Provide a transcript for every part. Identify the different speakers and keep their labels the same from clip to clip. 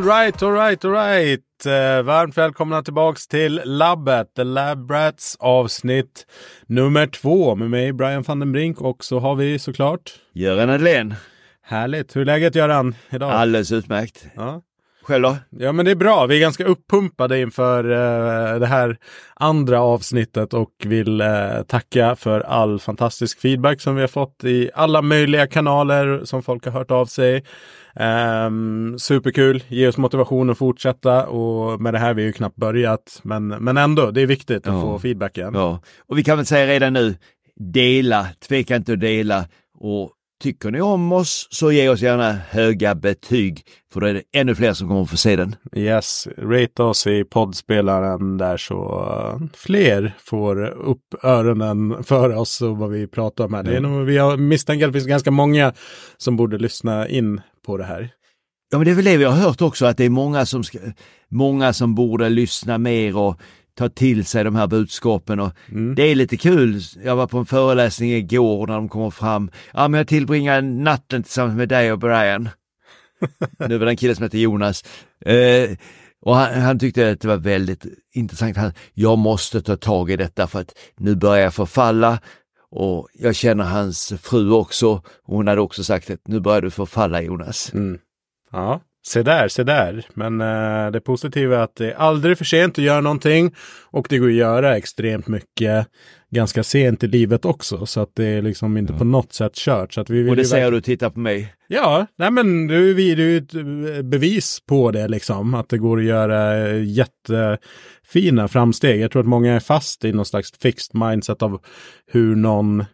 Speaker 1: All right, all right, all right. Eh, varmt välkomna tillbaks till labbet, The Lab Rats avsnitt nummer två med mig Brian van den Brink och så har vi såklart
Speaker 2: Göran Adlén.
Speaker 1: Härligt. Hur är läget Göran idag?
Speaker 2: Alldeles utmärkt.
Speaker 1: Ja.
Speaker 2: Själv då?
Speaker 1: Ja men det är bra. Vi är ganska uppumpade inför eh, det här andra avsnittet och vill eh, tacka för all fantastisk feedback som vi har fått i alla möjliga kanaler som folk har hört av sig. Um, superkul, ge oss motivation att fortsätta och med det här vi ju knappt börjat men, men ändå, det är viktigt att
Speaker 2: Ja.
Speaker 1: få feedbacken.
Speaker 2: Ja, och vi kan väl säga redan nu, dela, tveka inte att dela och tycker ni om oss så ge oss gärna höga betyg för då är det ännu fler som kommer att få se den.
Speaker 1: Yes, rate oss i poddspelaren där så fler får upp öronen för oss och vad vi pratar om här. Det är nog, vi har misstänkt att det finns ganska många som borde lyssna in på det här.
Speaker 2: Ja, men det är väl det vi har hört också, att det är många som, ska, många som borde lyssna mer och ta till sig de här budskapen. Och
Speaker 1: Mm.
Speaker 2: Det är lite kul. Jag var på en föreläsning igår när de kommer fram. Ja, men jag tillbringade natten tillsammans med dig och Brian. nu var det en kille som heter Jonas. Eh, och han, han tyckte att det var väldigt intressant. Han, jag måste ta tag i detta för att nu börjar jag förfalla och jag känner hans fru också. Hon hade också sagt att nu börjar du förfalla Jonas.
Speaker 1: Mm. Ja, se där, se där. Men eh, det positiva är att det är aldrig för sent att göra någonting och det går att göra extremt mycket ganska sent i livet också. Så att det är liksom inte på något sätt kört. Så att vi vill
Speaker 2: Och det säger du, titta på mig.
Speaker 1: Ja, nej men du, vi, du är ju ett eh, bevis på det liksom. Att det går att göra eh, jättefina framsteg. Jag tror att många är fast i någon slags fixed mindset av hur någon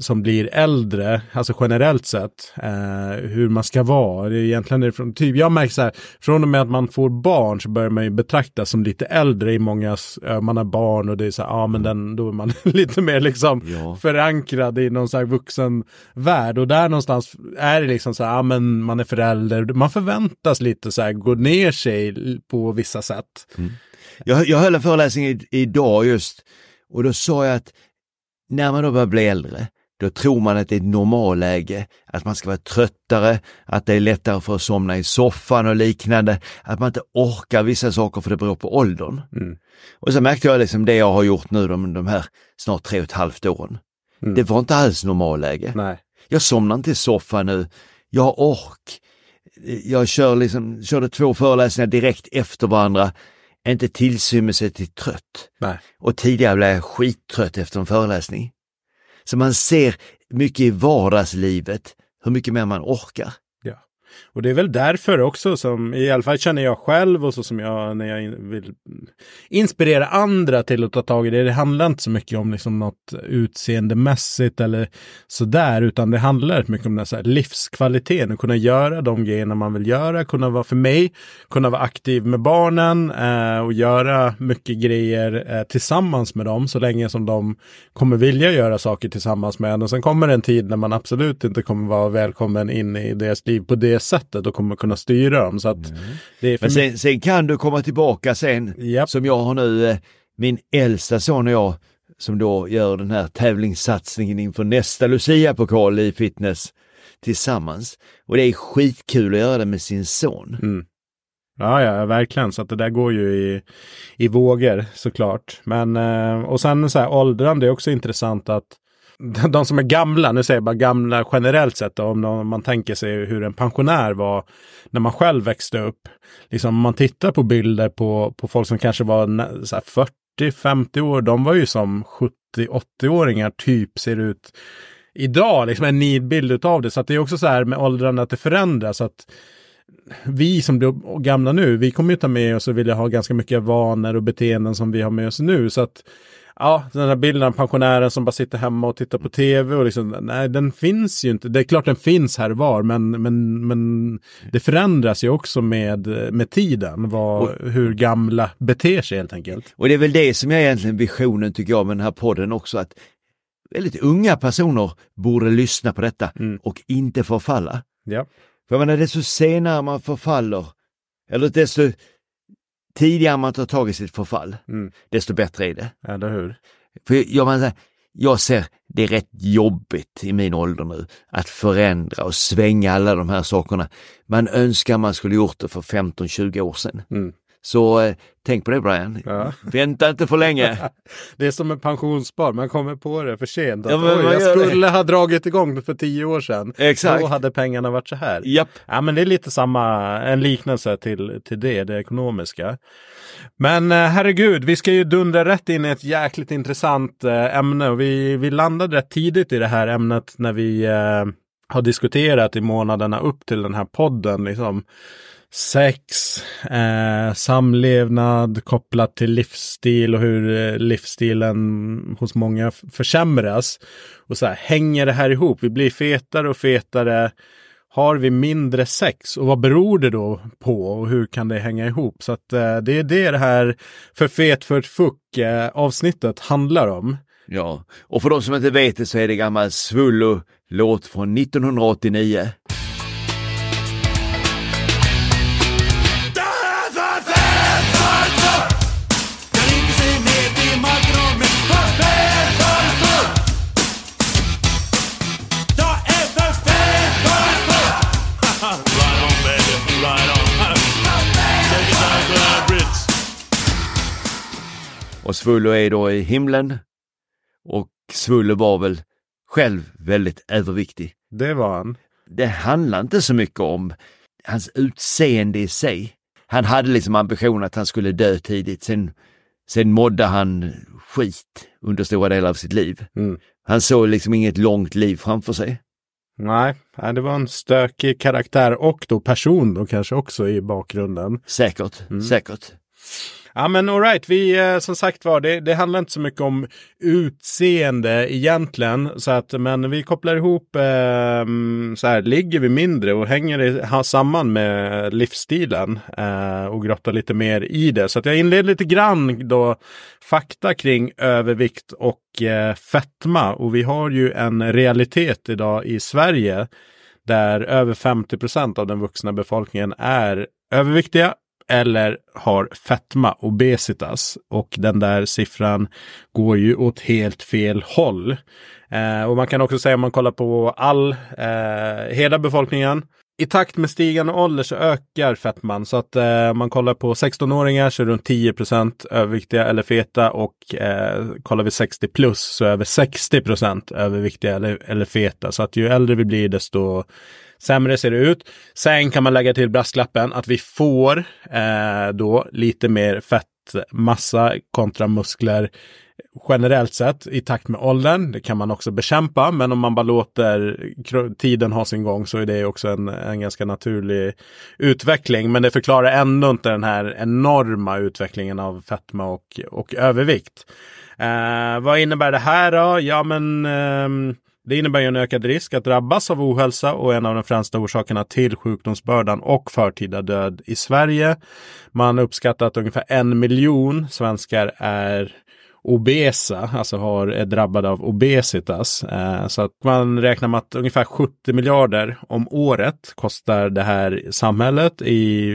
Speaker 1: som blir äldre, alltså generellt sett, eh, hur man ska vara. Det är egentligen det är från, typ, jag märker så här, från och med att man får barn så börjar man ju betraktas som lite äldre i mångas, eh, man har barn och det är så här, ja men den, då är man lite mer liksom
Speaker 2: Ja.
Speaker 1: förankrad i någon slags vuxen värld och där någonstans är det liksom så här, ja men man är förälder, man förväntas lite så här gå ner sig på vissa sätt.
Speaker 2: Jag, jag höll en föreläsning i, idag just och då sa jag att när man då börjar bli äldre, då tror man att det är ett normalläge, att man ska vara tröttare, att det är lättare för att somna i soffan och liknande, att man inte orkar vissa saker för det beror på åldern.
Speaker 1: Mm.
Speaker 2: Och så märkte jag liksom det jag har gjort nu de, de här snart tre och ett halvt åren.
Speaker 1: Mm.
Speaker 2: Det var inte alls normalläge.
Speaker 1: Nej.
Speaker 2: Jag somnar inte i soffan nu. Jag har ork. Jag kör liksom, körde två föreläsningar direkt efter varandra. Inte tillsymmelse till trött.
Speaker 1: Nej.
Speaker 2: Och tidigare blev jag skittrött efter en föreläsning. Så man ser mycket i vardagslivet hur mycket mer man orkar.
Speaker 1: Och det är väl därför också som, i alla fall känner jag själv och så som jag när jag in- vill inspirera andra till att ta tag i det. Det handlar inte så mycket om liksom något utseendemässigt eller sådär, utan det handlar mycket om den här här livskvaliteten, att kunna göra de grejerna man vill göra, kunna vara för mig, kunna vara aktiv med barnen eh, och göra mycket grejer eh, tillsammans med dem så länge som de kommer vilja göra saker tillsammans med en. Och sen kommer det en tid när man absolut inte kommer vara välkommen in i deras liv på det sättet och kommer kunna styra dem. Så att det är
Speaker 2: Men sen, sen kan du komma tillbaka sen,
Speaker 1: Japp.
Speaker 2: som jag har nu, eh, min äldsta son och jag, som då gör den här tävlingssatsningen inför nästa Lucia-pokal i fitness tillsammans. Och det är skitkul att göra det med sin son.
Speaker 1: Mm. Ja, ja, verkligen. Så att det där går ju i, i vågor såklart. Men, eh, och sen så här åldrande är också intressant att de som är gamla, nu säger jag bara gamla generellt sett, då, om de- man tänker sig hur en pensionär var när man själv växte upp. Liksom om man tittar på bilder på, på folk som kanske var så 40-50 år, de var ju som 70-80-åringar typ ser ut idag, liksom en nidbild av det. Så att det är också så här med åldrande att det förändras. Att vi som blir gamla nu, vi kommer ju ta med oss och vilja ha ganska mycket vanor och beteenden som vi har med oss nu. Så att Ja, den här bilden av pensionären som bara sitter hemma och tittar på tv och liksom, nej den finns ju inte. Det är klart den finns här och var, men, men, men det förändras ju också med, med tiden, vad, hur gamla beter sig helt enkelt.
Speaker 2: Och det är väl det som är egentligen visionen tycker jag med den här podden också, att väldigt unga personer borde lyssna på detta
Speaker 1: Mm.
Speaker 2: och inte förfalla.
Speaker 1: Ja.
Speaker 2: För jag menar, desto senare man förfaller, eller desto tidigare man tar tag i sitt förfall,
Speaker 1: Mm.
Speaker 2: desto bättre är det.
Speaker 1: Eller hur?
Speaker 2: För jag menar, jag ser det är rätt jobbigt i min ålder nu att förändra och svänga alla de här sakerna. Man önskar man skulle gjort det för 15-20 år sedan.
Speaker 1: Mm.
Speaker 2: Så eh, tänk på det Brian.
Speaker 1: Ja.
Speaker 2: Vänta inte för länge.
Speaker 1: Det är som en pensionsspar, man kommer på det för sent. Att,
Speaker 2: Ja, men
Speaker 1: Oj, jag
Speaker 2: gör det."
Speaker 1: skulle ha dragit igång det för tio år sedan.
Speaker 2: Exakt.
Speaker 1: Då hade pengarna varit så här.
Speaker 2: Japp.
Speaker 1: Ja, men det är lite samma, en liknelse till, till det, det ekonomiska. Men eh, herregud, vi ska ju dundra rätt in i ett jäkligt intressant eh, ämne och vi, vi landade rätt tidigt i det här ämnet när vi eh, har diskuterat i månaderna upp till den här podden. Liksom sex, eh, samlevnad kopplat till livsstil och hur eh, livsstilen hos många försämras. Och så här, hänger det här ihop? Vi blir fetare och fetare. Har vi mindre sex? Och vad beror det då på? Och hur kan det hänga ihop? Så att eh, det är det det här för fet för ett fuck eh, avsnittet handlar om.
Speaker 2: Ja, och för de som inte vet det så är det gammal Svullo-låt från 1989. Och Svullo är då i himlen. Och Svullo var väl själv väldigt överviktig.
Speaker 1: Det var han.
Speaker 2: Det handlar inte så mycket om hans utseende i sig. Han hade liksom ambition att han skulle dö tidigt. Sen, sen mådde han skit under stora delar av sitt liv.
Speaker 1: Mm.
Speaker 2: Han såg liksom inget långt liv framför sig.
Speaker 1: Nej, det var en stökig karaktär och då person då kanske också i bakgrunden.
Speaker 2: Säkert, säkert.
Speaker 1: Ja men alright, vi eh, som sagt var, det, det handlar inte så mycket om utseende egentligen. Så att, men vi kopplar ihop, eh, så här, ligger vi mindre och hänger det samman med livsstilen eh, och grottar lite mer i det. Så att jag inleder lite grann då fakta kring övervikt och eh, fetma. Och vi har ju en realitet idag i Sverige där över 50 procent av den vuxna befolkningen är överviktiga eller har fetma, obesitas. Och den där siffran går ju åt helt fel håll. Eh, och man kan också säga om man kollar på all, eh, hela befolkningen. I takt med stigande ålder så ökar fetman Så att eh, om man kollar på 16-åringar så är runt 10% överviktiga eller feta. Och eh, kollar vi 60 plus så är över 60% överviktiga eller, eller feta. Så att ju äldre vi blir desto sämre ser det ut. Sen kan man lägga till brasklappen att vi får eh, då lite mer fettmassa kontra muskler generellt sett i takt med åldern. Det kan man också bekämpa, men om man bara låter tiden ha sin gång så är det också en, en ganska naturlig utveckling. Men det förklarar ändå inte den här enorma utvecklingen av fetma och, och övervikt. Eh, vad innebär det här då? Ja, men eh, det innebär ju en ökad risk att drabbas av ohälsa och en av de främsta orsakerna till sjukdomsbördan och förtida död i Sverige. Man uppskattar att ungefär en miljon svenskar är obesa, alltså har, är drabbade av obesitas. Eh, så att man räknar med att ungefär 70 miljarder om året kostar det här samhället i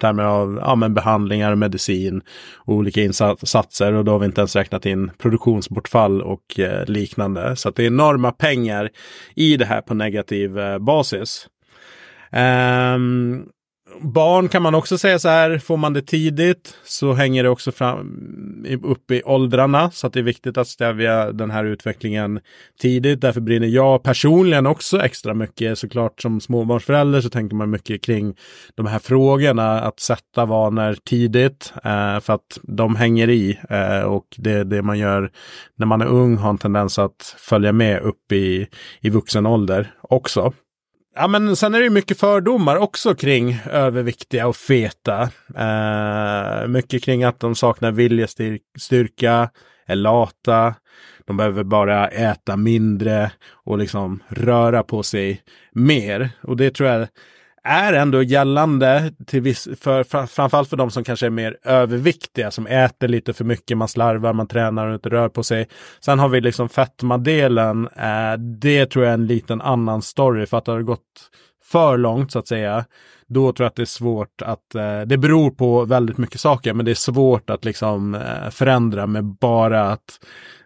Speaker 1: termer av ja, men behandlingar, medicin och olika insatser. Och då har vi inte ens räknat in produktionsbortfall och eh, liknande. Så att det är enorma pengar i det här på negativ eh, basis. Ehm, barn kan man också säga så här, får man det tidigt så hänger det också fram, upp i åldrarna. Så att det är viktigt att stävja den här utvecklingen tidigt. Därför brinner jag personligen också extra mycket. Såklart som småbarnsförälder så tänker man mycket kring de här frågorna. Att sätta vanor tidigt eh, för att de hänger i. Eh, och det, det man gör när man är ung har en tendens att följa med upp i, i vuxen ålder också. Ja, men sen är det ju mycket fördomar också kring överviktiga och feta. Eh, mycket kring att de saknar viljestyrka, är lata, de behöver bara äta mindre och liksom röra på sig mer. Och det tror jag är ändå gällande till viss, för, för, framförallt för de som kanske är mer överviktiga, som äter lite för mycket, man slarvar, man tränar och inte rör på sig. Sen har vi liksom fetmadelen, eh, det tror jag är en liten annan story, för att det har gått för långt så att säga, då tror jag att det är svårt att, eh, det beror på väldigt mycket saker, men det är svårt att liksom eh, förändra med bara att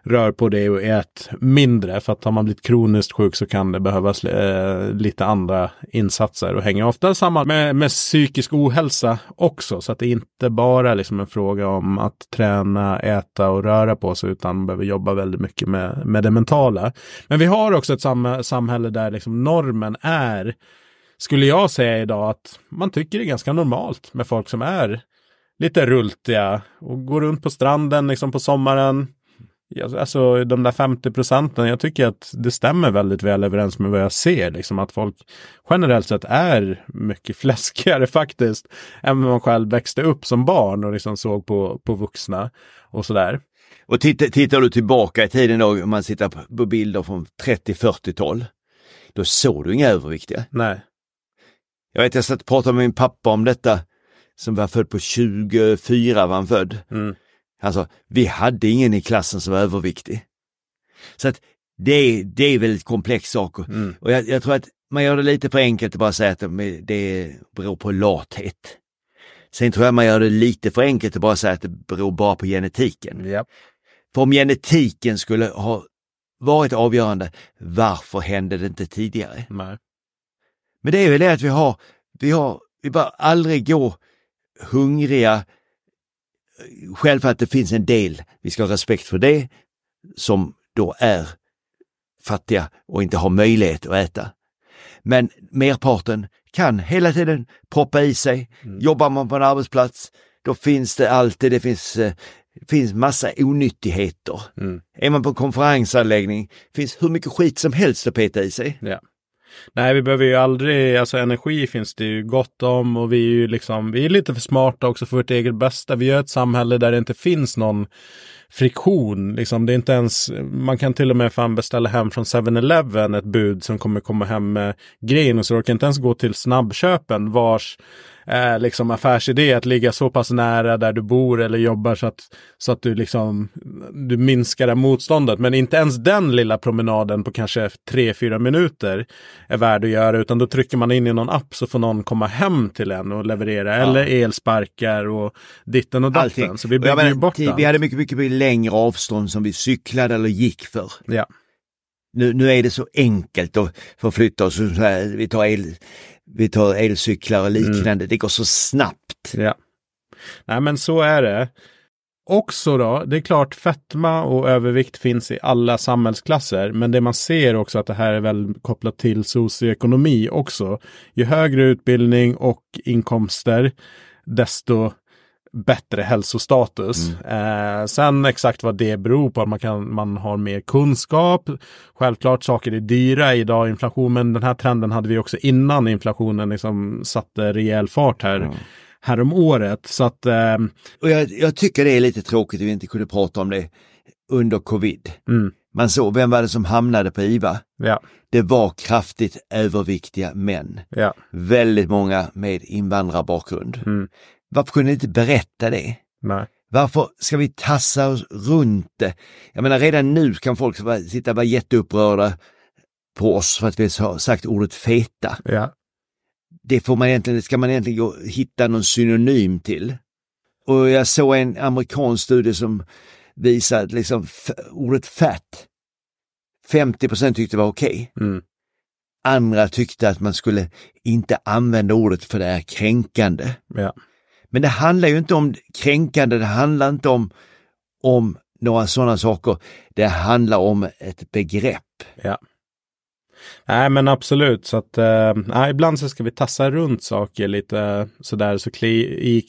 Speaker 1: rör på dig och ät mindre. För att har man blivit kroniskt sjuk så kan det behövas eh, lite andra insatser och hänger ofta samman med, med psykisk ohälsa också. Så att det inte bara liksom en fråga om att träna, äta och röra på sig utan man behöver jobba väldigt mycket med, med det mentala. Men vi har också ett sam samhälle där liksom normen är skulle jag säga idag att man tycker det är ganska normalt med folk som är lite rultiga och går runt på stranden liksom på sommaren. Alltså de där 50 procenten, jag tycker att det stämmer väldigt väl överens med vad jag ser. Liksom att folk generellt sett är mycket fläskigare faktiskt än vad man själv växte upp som barn och liksom såg på, på vuxna och sådär.
Speaker 2: Och tittar, tittar du tillbaka i tiden då, om man tittar på- på bilder från 30-40-tal, då såg du inga överviktiga.
Speaker 1: Nej.
Speaker 2: Jag vet, jag satt och pratade med min pappa om detta, som var född på 24 var han född.
Speaker 1: Mm.
Speaker 2: Han sa, vi hade ingen i klassen som var överviktig. Så att det, är- det är väldigt komplex sak.
Speaker 1: Mm.
Speaker 2: Och jag, jag tror att man gör det lite för enkelt att bara säga att det- beror på lathet. Sen tror jag man gör det lite för enkelt att bara säga att det beror bara på genetiken.
Speaker 1: Ja.
Speaker 2: För om genetiken skulle ha varit avgörande, varför hände det inte tidigare?
Speaker 1: Nej.
Speaker 2: Men det är väl det att vi har, vi har, vi bara aldrig gå hungriga. Självklart att det finns en del, vi ska ha respekt för det, som då är fattiga och inte har möjlighet att äta. Men merparten kan hela tiden proppa i sig. Jobbar man på en arbetsplats, då finns det alltid, det finns, eh, finns massa onyttigheter.
Speaker 1: Mm.
Speaker 2: Är man på en konferensanläggning, finns hur mycket skit som helst att peta i sig.
Speaker 1: Ja. Nej, vi behöver ju aldrig, alltså energi finns det ju gott om och vi är ju liksom, vi är lite för smarta också för vårt eget bästa. Vi gör ett samhälle där det inte finns någon friktion. Liksom, det är inte ens, man kan till och med fan beställa hem från 7-Eleven ett bud som kommer komma hem med grejen och så orkar inte ens gå till snabbköpen vars eh, liksom affärsidé att ligga så pass nära där du bor eller jobbar så att, så att du liksom du minskar det motståndet. Men inte ens den lilla promenaden på kanske 3-4 minuter är värd att göra utan då trycker man in i någon app så får någon komma hem till en och leverera eller elsparkar och ditten och datten. Så vi bygger ju bort.
Speaker 2: Vi hade mycket, mycket längre avstånd som vi cyklade eller gick för.
Speaker 1: Ja.
Speaker 2: Nu, nu är det så enkelt att förflytta oss. Vi tar, el, vi tar elcyklar och liknande.
Speaker 1: Mm.
Speaker 2: Det går så snabbt.
Speaker 1: Ja. Nej men så är det. Också då, det är klart fetma och övervikt finns i alla samhällsklasser. Men det man ser också att det här är väl kopplat till socioekonomi också. Ju högre utbildning och inkomster, desto bättre hälsostatus. Eh, sen exakt vad det beror på, att man, kan, man har mer kunskap. Självklart saker är dyra idag, inflation, men den här trenden hade vi också innan inflationen liksom satte rejäl fart här, här om året. Så att eh,
Speaker 2: Och jag, jag tycker det är lite tråkigt att vi inte kunde prata om det under covid.
Speaker 1: Mm.
Speaker 2: Man såg, vem var det som hamnade på IVA?
Speaker 1: ja,
Speaker 2: Det var kraftigt överviktiga män.
Speaker 1: ja,
Speaker 2: Väldigt många med invandrarbakgrund.
Speaker 1: Mm.
Speaker 2: Varför kunde ni inte berätta det?
Speaker 1: nej,
Speaker 2: Varför ska vi tassa oss runt det? Jag menar redan nu kan folk sitta och vara jätteupprörda på oss för att vi har sagt ordet feta.
Speaker 1: ja,
Speaker 2: Det får man egentligen, det ska man egentligen gå, hitta någon synonym till. Och jag såg en amerikansk studie som visar att liksom ordet fat, 50% tyckte var okej.
Speaker 1: mm,
Speaker 2: Andra tyckte att man skulle inte använda ordet för det är kränkande.
Speaker 1: ja,
Speaker 2: men det handlar ju inte om kränkande, det handlar inte om, om några sådana saker. Det handlar om ett begrepp.
Speaker 1: ja. Nej men absolut, så att eh, ibland så ska vi tassa runt saker lite eh, sådär, så kli,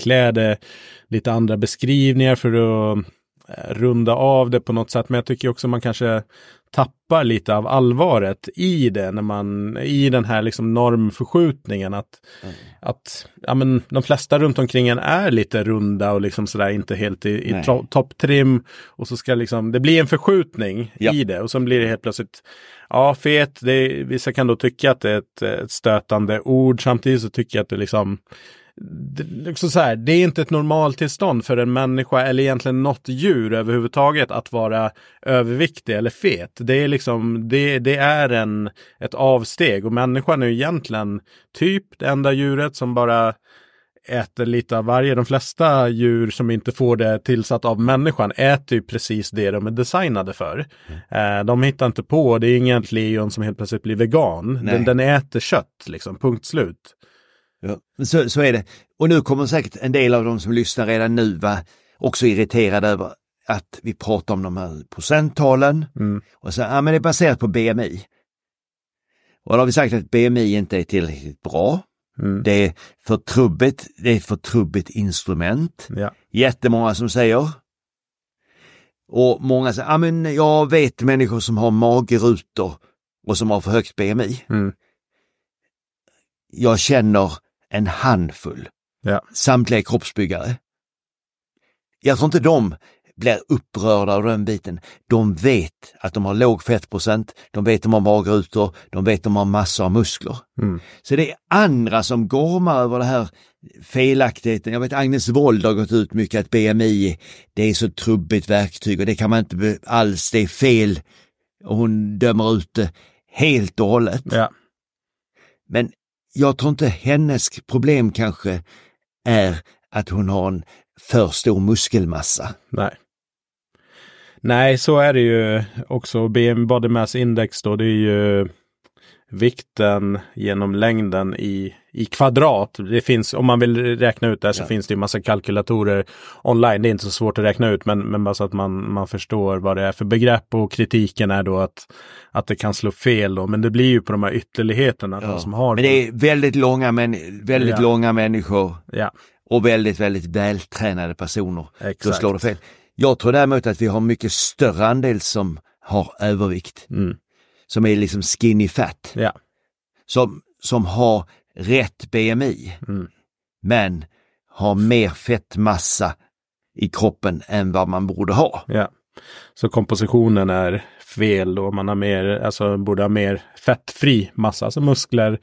Speaker 1: lite andra beskrivningar för att eh, runda av det på något sätt. Men jag tycker också man kanske tappar lite av allvaret i det när man i den här liksom normförskjutningen att, att ja, men de flesta runt omkring en är lite runda och liksom sådär inte helt i, i topptrim. Och så ska liksom det blir en förskjutning
Speaker 2: Ja.
Speaker 1: i det och sen blir det helt plötsligt ja fet, det, vissa kan då tycka att det är ett, ett stötande ord. Samtidigt så tycker jag att det liksom det, också så här, det är inte ett normaltillstånd för en människa eller egentligen något djur överhuvudtaget att vara överviktig eller fet. Det är liksom, det, det är en, ett avsteg och människan är egentligen typ det enda djuret som bara äter lite av varje. De flesta djur som inte får det tillsatt av människan äter ju precis det de är designade för. Eh, de hittar inte på, det är inget lejon som helt plötsligt blir vegan. Den, den äter kött, liksom, punkt slut.
Speaker 2: Ja. Så, så är det. Och nu kommer säkert en del av de som lyssnar redan nu vara också irriterade över att vi pratar om de här procenttalen
Speaker 1: Mm.
Speaker 2: och så, ja men det är baserat på BMI. Och då har vi sagt att BMI inte är tillräckligt bra.
Speaker 1: Mm.
Speaker 2: Det är för trubbigt, det är ett för trubbigt instrument.
Speaker 1: Ja.
Speaker 2: Jättemånga som säger. Och många säger, ja men jag vet människor som har magrutor och som har för högt BMI.
Speaker 1: Mm.
Speaker 2: Jag känner en handfull.
Speaker 1: Ja.
Speaker 2: Samtliga kroppsbyggare. Jag tror inte de blir upprörda av den biten. De vet att de har låg fettprocent, de vet att de har magrutor, de vet att de har massor av muskler.
Speaker 1: Mm.
Speaker 2: Så det är andra som gormar över det här felaktigheten. Jag vet Agnes Wold har gått ut mycket att BMI, det är så trubbigt verktyg och det kan man inte alls, det är fel. Och hon dömer ut det helt och hållet.
Speaker 1: Ja.
Speaker 2: Men jag tror inte hennes problem kanske är att hon har en för stor muskelmassa.
Speaker 1: Nej. Nej, så är det ju också. BM Body Mass Index då, det är ju vikten genom längden i, i kvadrat. Det finns, om man vill räkna ut det här så
Speaker 2: Ja.
Speaker 1: finns det ju massa kalkylatorer online. Det är inte så svårt att räkna ut, men, men bara så att man, man förstår vad det är för begrepp och kritiken är då att, att det kan slå fel då. Men det blir ju på de här ytterligheterna, de som har
Speaker 2: Men det är väldigt långa, män, väldigt
Speaker 1: Ja.
Speaker 2: långa människor
Speaker 1: Ja,
Speaker 2: och väldigt, väldigt vältränade personer. Då
Speaker 1: exakt.
Speaker 2: slår det fel. Jag tror däremot att vi har mycket större andel som har övervikt,
Speaker 1: Mm.
Speaker 2: Som är liksom skinny fat,
Speaker 1: Ja.
Speaker 2: som, som har rätt BMI,
Speaker 1: Mm.
Speaker 2: men har mer fettmassa i kroppen än vad man borde ha.
Speaker 1: Ja. Så kompositionen är fel då. Man har mer, alltså borde ha mer fettfri massa, alltså muskler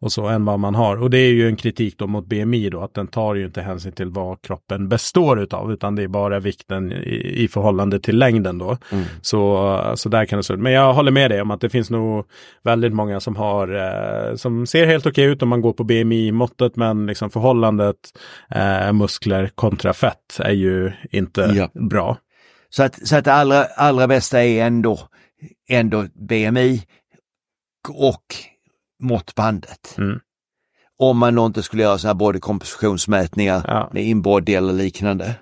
Speaker 1: och så än vad man har. Och det är ju en kritik då mot BMI då, att den tar ju inte hänsyn till vad kroppen består utav, utan det är bara vikten i, i förhållande till längden då.
Speaker 2: Mm.
Speaker 1: Så, så där kan det se ut. Men jag håller med dig om att det finns nog väldigt många som har, eh, som ser helt okej ut om man går på BMI-måttet, men liksom förhållandet eh, muskler kontra fett är ju inte
Speaker 2: Ja.
Speaker 1: bra.
Speaker 2: Så att, så att det allra, allra bästa är ändå, ändå BMI och måttbandet.
Speaker 1: Mm.
Speaker 2: Om man då inte skulle göra så här bodykompositionsmätningar
Speaker 1: Ja.
Speaker 2: med inbody eller liknande.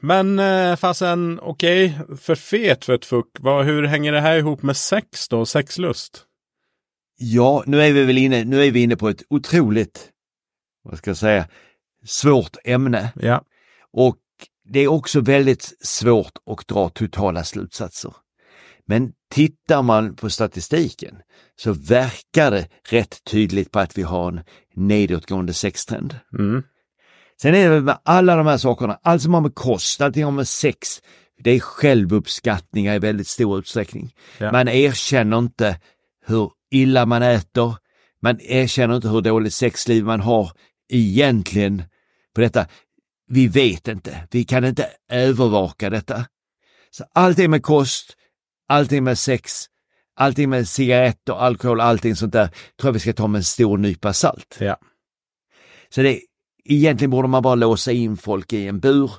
Speaker 1: Men eh, fasen, okej, för fet för ett fuck, vad, hur hänger det här ihop med sex då, sexlust?
Speaker 2: Ja, nu är vi väl inne, nu är vi inne på ett otroligt, vad ska jag säga, svårt ämne.
Speaker 1: Ja,
Speaker 2: Och det är också väldigt svårt att dra totala slutsatser. Men tittar man på statistiken så verkar det rätt tydligt på att vi har en nedåtgående sextrend.
Speaker 1: mm.
Speaker 2: Sen är det med alla de här sakerna, allt som har med kost, allting har med sex, det är självuppskattningar i väldigt stor utsträckning.
Speaker 1: Ja.
Speaker 2: Man erkänner inte hur illa man äter, man erkänner inte hur dåligt sexliv man har egentligen på detta. Vi vet inte, vi kan inte övervaka detta. Så allting med kost, allting med sex, allting med cigaretter, alkohol, allting sånt där tror jag vi ska ta med en stor nypa salt.
Speaker 1: ja,
Speaker 2: Så det, egentligen borde man bara låsa in folk i en bur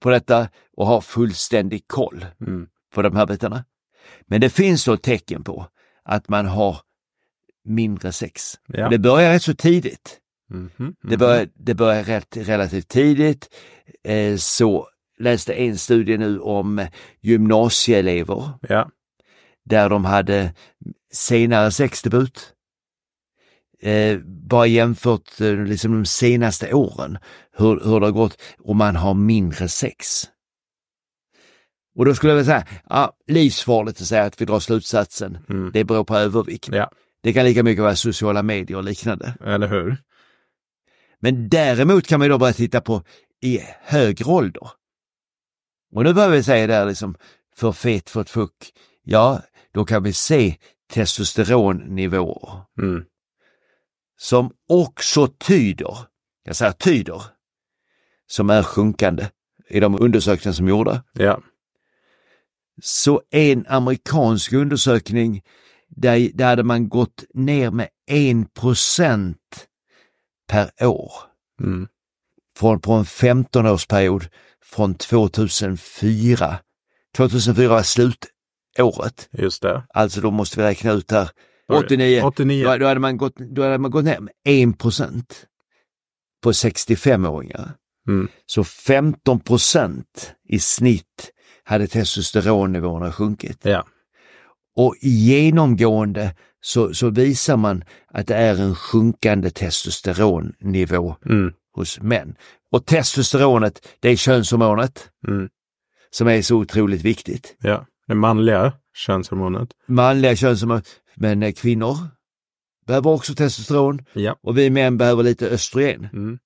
Speaker 2: på detta och ha fullständig koll
Speaker 1: mm.
Speaker 2: på de här bitarna. Men det finns då tecken på att man har mindre sex.
Speaker 1: ja.
Speaker 2: Det börjar rätt så tidigt.
Speaker 1: Mhm,
Speaker 2: Det börjar, det börjar rätt, relativt tidigt. Eh, så läste en studie nu om gymnasieelever
Speaker 1: Ja,
Speaker 2: där de hade senare sexdebut. Eh, bara jämfört eh, liksom de senaste åren, hur, hur det har gått och man har mindre sex. Och då skulle jag vilja säga, ja, livsfarligt att säga att vi drar slutsatsen,
Speaker 1: mm.
Speaker 2: det beror på övervikt.
Speaker 1: ja,
Speaker 2: Det kan lika mycket vara sociala medier och liknande.
Speaker 1: eller hur?
Speaker 2: Men däremot kan man då börja titta på i högre ålder. Och nu börjar vi säga där liksom, för fet för ett fuck, ja, då kan vi se testosteronnivåer
Speaker 1: Mm.
Speaker 2: som också tyder, jag säger tyder, som är sjunkande i de undersökningar som gjorda.
Speaker 1: Ja.
Speaker 2: Så en amerikansk undersökning där, där hade man gått ner med 1 procent per år
Speaker 1: Mm.
Speaker 2: från, på en 15-årsperiod från 2004. 2004 var slutåret,
Speaker 1: Just det.
Speaker 2: alltså då måste vi räkna ut här.
Speaker 1: Var det
Speaker 2: 89,
Speaker 1: 89.
Speaker 2: Då, då, hade man gått, då hade man gått ner med 1 procent på 65-åringar.
Speaker 1: Mm.
Speaker 2: Så 15 procent i snitt hade testosteronnivåerna sjunkit.
Speaker 1: Ja.
Speaker 2: Och genomgående så, så visar man att det är en sjunkande testosteronnivå
Speaker 1: Mm.
Speaker 2: hos män. Och testosteronet, det är könshormonet
Speaker 1: Mm.
Speaker 2: som är så otroligt viktigt.
Speaker 1: Ja. Det manliga könshormonet.
Speaker 2: Manliga könshormon, men eh, kvinnor behöver också testosteron
Speaker 1: Ja.
Speaker 2: och vi män behöver lite östrogen.
Speaker 1: Mm.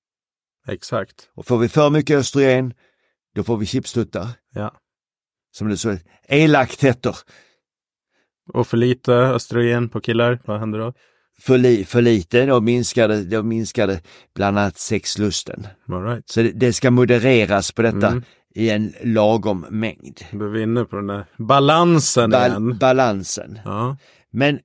Speaker 1: Exakt.
Speaker 2: Och får vi för mycket östrogen, då får vi chipstuttar.
Speaker 1: Ja.
Speaker 2: Som så elakt heter.
Speaker 1: Och för lite östrogen på killar, vad händer då?
Speaker 2: För, li, för lite, då minskade, då minskade bland annat sexlusten.
Speaker 1: All right.
Speaker 2: Så det, det ska modereras på detta
Speaker 1: Mm.
Speaker 2: i en lagom mängd.
Speaker 1: Då är vi inne på den där balansen
Speaker 2: Bal,
Speaker 1: igen.
Speaker 2: balansen.
Speaker 1: Ja.
Speaker 2: Men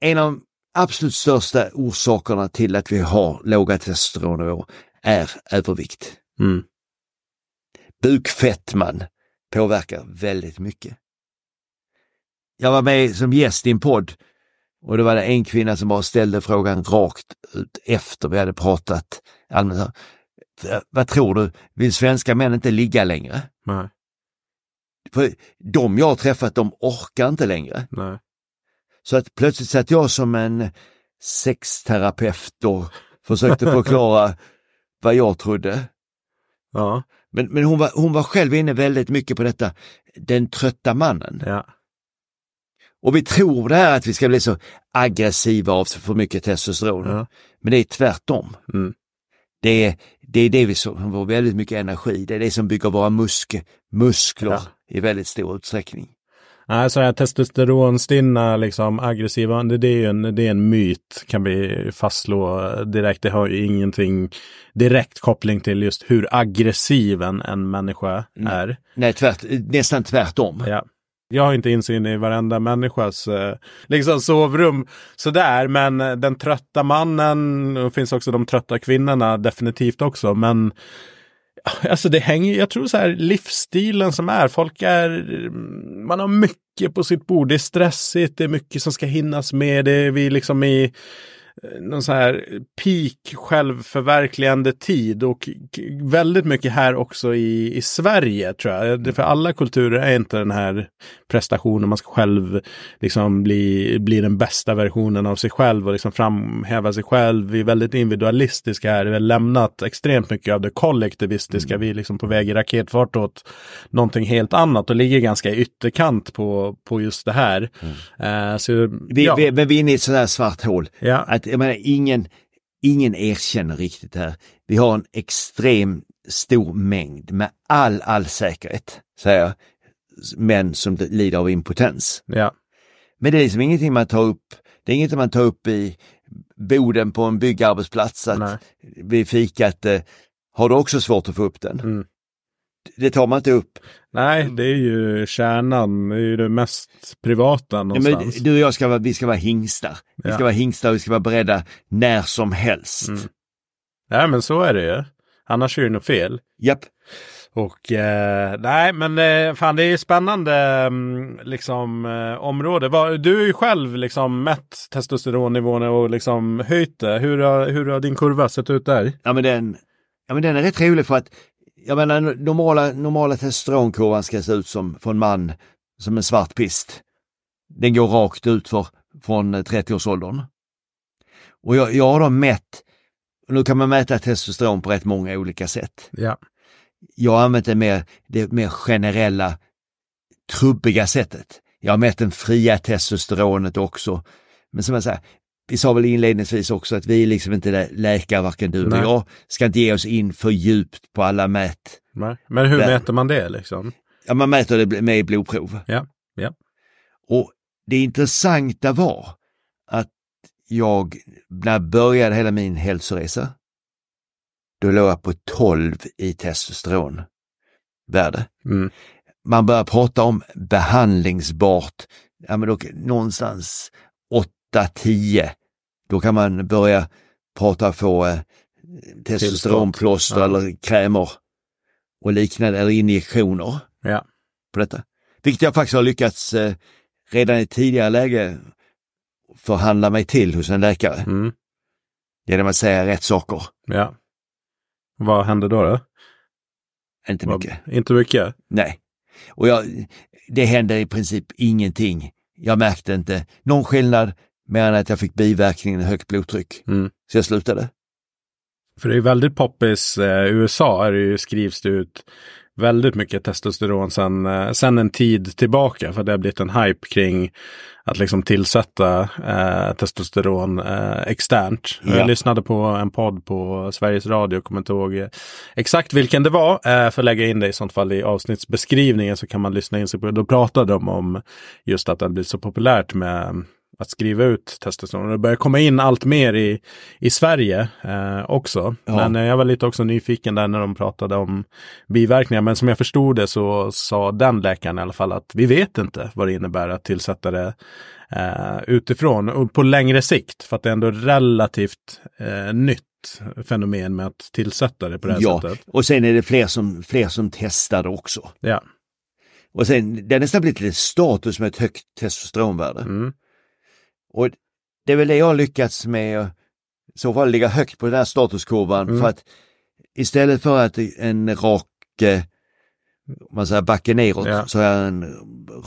Speaker 2: en av de absolut största orsakerna till att vi har låga testosteronnivåer är övervikt.
Speaker 1: Mm.
Speaker 2: Bukfettman påverkar väldigt mycket. Jag var med som gäst i en podd och det var det en kvinna som bara ställde frågan rakt ut efter vi hade pratat allmänt. Vad tror du, vill svenska män inte ligga längre?
Speaker 1: Nej.
Speaker 2: För de jag har träffat, de orkar inte längre.
Speaker 1: Nej.
Speaker 2: Så att plötsligt satt jag som en sexterapeut och försökte förklara vad jag trodde.
Speaker 1: Ja.
Speaker 2: Men, men hon, var, hon var själv inne väldigt mycket på detta, den trötta mannen.
Speaker 1: Ja.
Speaker 2: Och vi tror det här att vi ska bli så aggressiva av för mycket testosteron.
Speaker 1: Ja.
Speaker 2: Men det är tvärtom.
Speaker 1: Mm.
Speaker 2: Det är, det är det vi som får väldigt mycket energi. Det är det som bygger våra musk, muskler
Speaker 1: Ja.
Speaker 2: i väldigt stor utsträckning.
Speaker 1: Nej, så här testosteronstinna, liksom aggressiva, det, det är ju en, det är en myt kan vi fastslå direkt. Det har ju ingenting direkt koppling till just hur aggressiv en, en människa är.
Speaker 2: Nej, tvärt, nästan tvärtom.
Speaker 1: Ja. Jag har inte insyn i varenda människas eh, liksom sovrum sådär, men eh, den trötta mannen, och finns också de trötta kvinnorna definitivt också, men Alltså det hänger, jag tror så här livsstilen som är, folk är, mm, man har mycket på sitt bord, det är stressigt, det är mycket som ska hinnas med, det är vi liksom i någon så här peak självförverkligande tid och väldigt mycket här också i, i Sverige tror jag. Det- För alla kulturer är inte den här prestationen, man ska själv liksom bli, bli den bästa versionen av sig själv och liksom framhäva sig själv. Vi är väldigt individualistiska här, vi har lämnat extremt mycket av det kollektivistiska, vi är liksom på väg i raketfart åt någonting helt annat och ligger ganska i ytterkant på, på just det här. Eh, så,
Speaker 2: Vi,
Speaker 1: ja,
Speaker 2: vi, men vi är inne i ett sådant här svart hål.
Speaker 1: ja,
Speaker 2: Att, jag menar, ingen, ingen erkänner riktigt det här. Vi har en extrem stor mängd med all, all säkerhet, säger jag, män som lider av impotens.
Speaker 1: ja,
Speaker 2: Men det är liksom ingenting man tar upp, det är inget man tar upp i boden på en byggarbetsplats att
Speaker 1: nej,
Speaker 2: vid fikat, eh, har du också svårt att få upp den?
Speaker 1: Mm.
Speaker 2: Det tar man inte upp.
Speaker 1: nej, det är ju kärnan, det är ju det mest privata
Speaker 2: Ja,
Speaker 1: någonstans.
Speaker 2: men du och jag ska vara, vi ska vara hingstar. Vi ska
Speaker 1: Ja.
Speaker 2: vara hingstar och vi ska vara beredda när som helst.
Speaker 1: Mm. Nej, men så är det ju. Annars är det nog fel.
Speaker 2: Japp.
Speaker 1: Och eh, nej, men eh, fan det är spännande mm, liksom eh, område. Vad- Du är ju själv liksom mätt testosteronnivån och liksom höjt det. Hur har, hur har din kurva sett ut där?
Speaker 2: Ja men den, ja, men den är rätt rolig för att jag menar normala, normala testosteronkurvan ska se ut som för en man som en svart pist. Den går rakt ut för, från eh, 30-årsåldern. Och jag, jag har då mätt, och nu kan man mäta testosteron på rätt många olika sätt.
Speaker 1: Ja.
Speaker 2: Jag har använt det mer, det mer generella, trubbiga sättet. Jag har mätt den fria testosteronet också. Men som jag säger, vi sa väl inledningsvis också att vi är liksom inte lä- läkare, varken du eller jag, ska inte ge oss in för djupt på alla mät.
Speaker 1: Nej. Men hur
Speaker 2: Där.
Speaker 1: mäter man det liksom?
Speaker 2: Ja, man mäter det med blodprov.
Speaker 1: Ja, ja.
Speaker 2: Och det intressanta var att jag, när jag började hela min hälsoresa, då låg jag på 12 i testosteronvärde.
Speaker 1: Mm.
Speaker 2: Man börjar prata om behandlingsbart, ja men då, någonstans 8-10. Då kan man börja prata få eh, testosteronplåster
Speaker 1: Ja.
Speaker 2: eller krämer och liknande, eller injektioner
Speaker 1: Ja.
Speaker 2: på detta. Vilket jag faktiskt har lyckats eh, redan i tidigare läge förhandla mig till hos en läkare
Speaker 1: Mm.
Speaker 2: genom att säga rätt saker.
Speaker 1: Ja. Vad hände då? då?
Speaker 2: Inte
Speaker 1: Vad-
Speaker 2: mycket.
Speaker 1: Inte mycket?
Speaker 2: Nej. Och jag, det hände i princip ingenting. Jag märkte inte någon skillnad mer än att jag fick biverkningen högt blodtryck.
Speaker 1: Mm.
Speaker 2: Så jag slutade.
Speaker 1: För det är väldigt poppis. Eh, USA är det ju, skrivs det ut väldigt mycket testosteron sen, eh, sen en tid tillbaka. För det har blivit en hype kring att liksom tillsätta eh, testosteron eh, externt.
Speaker 2: Ja.
Speaker 1: Jag lyssnade på en podd på Sveriges Radio, kommer inte ihåg eh, exakt vilken det var. Eh, för att lägga in det i sånt fall i avsnittsbeskrivningen så kan man lyssna in sig på det. Då pratade de om just att det har blivit så populärt med att skriva ut testosteron. Det börjar komma in allt mer i, i Sverige eh, också.
Speaker 2: Ja.
Speaker 1: Men eh, jag var lite också nyfiken där när de pratade om biverkningar. Men som jag förstod det så sa den läkaren i alla fall att vi vet inte vad det innebär att tillsätta det eh, utifrån och på längre sikt. För att det är ändå relativt eh, nytt fenomen med att tillsätta det på det här
Speaker 2: Ja,
Speaker 1: sättet.
Speaker 2: och sen är det fler som, fler som testade också.
Speaker 1: Ja.
Speaker 2: Och sen, det har nästan blivit lite status med ett högt testosteronvärde.
Speaker 1: Mm.
Speaker 2: Och det är väl det jag har lyckats med, att i så fall ligga högt på den här statuskurvan
Speaker 1: Mm.
Speaker 2: för att istället för att en rak, eh, om man säger backe neråt,
Speaker 1: Ja.
Speaker 2: så är en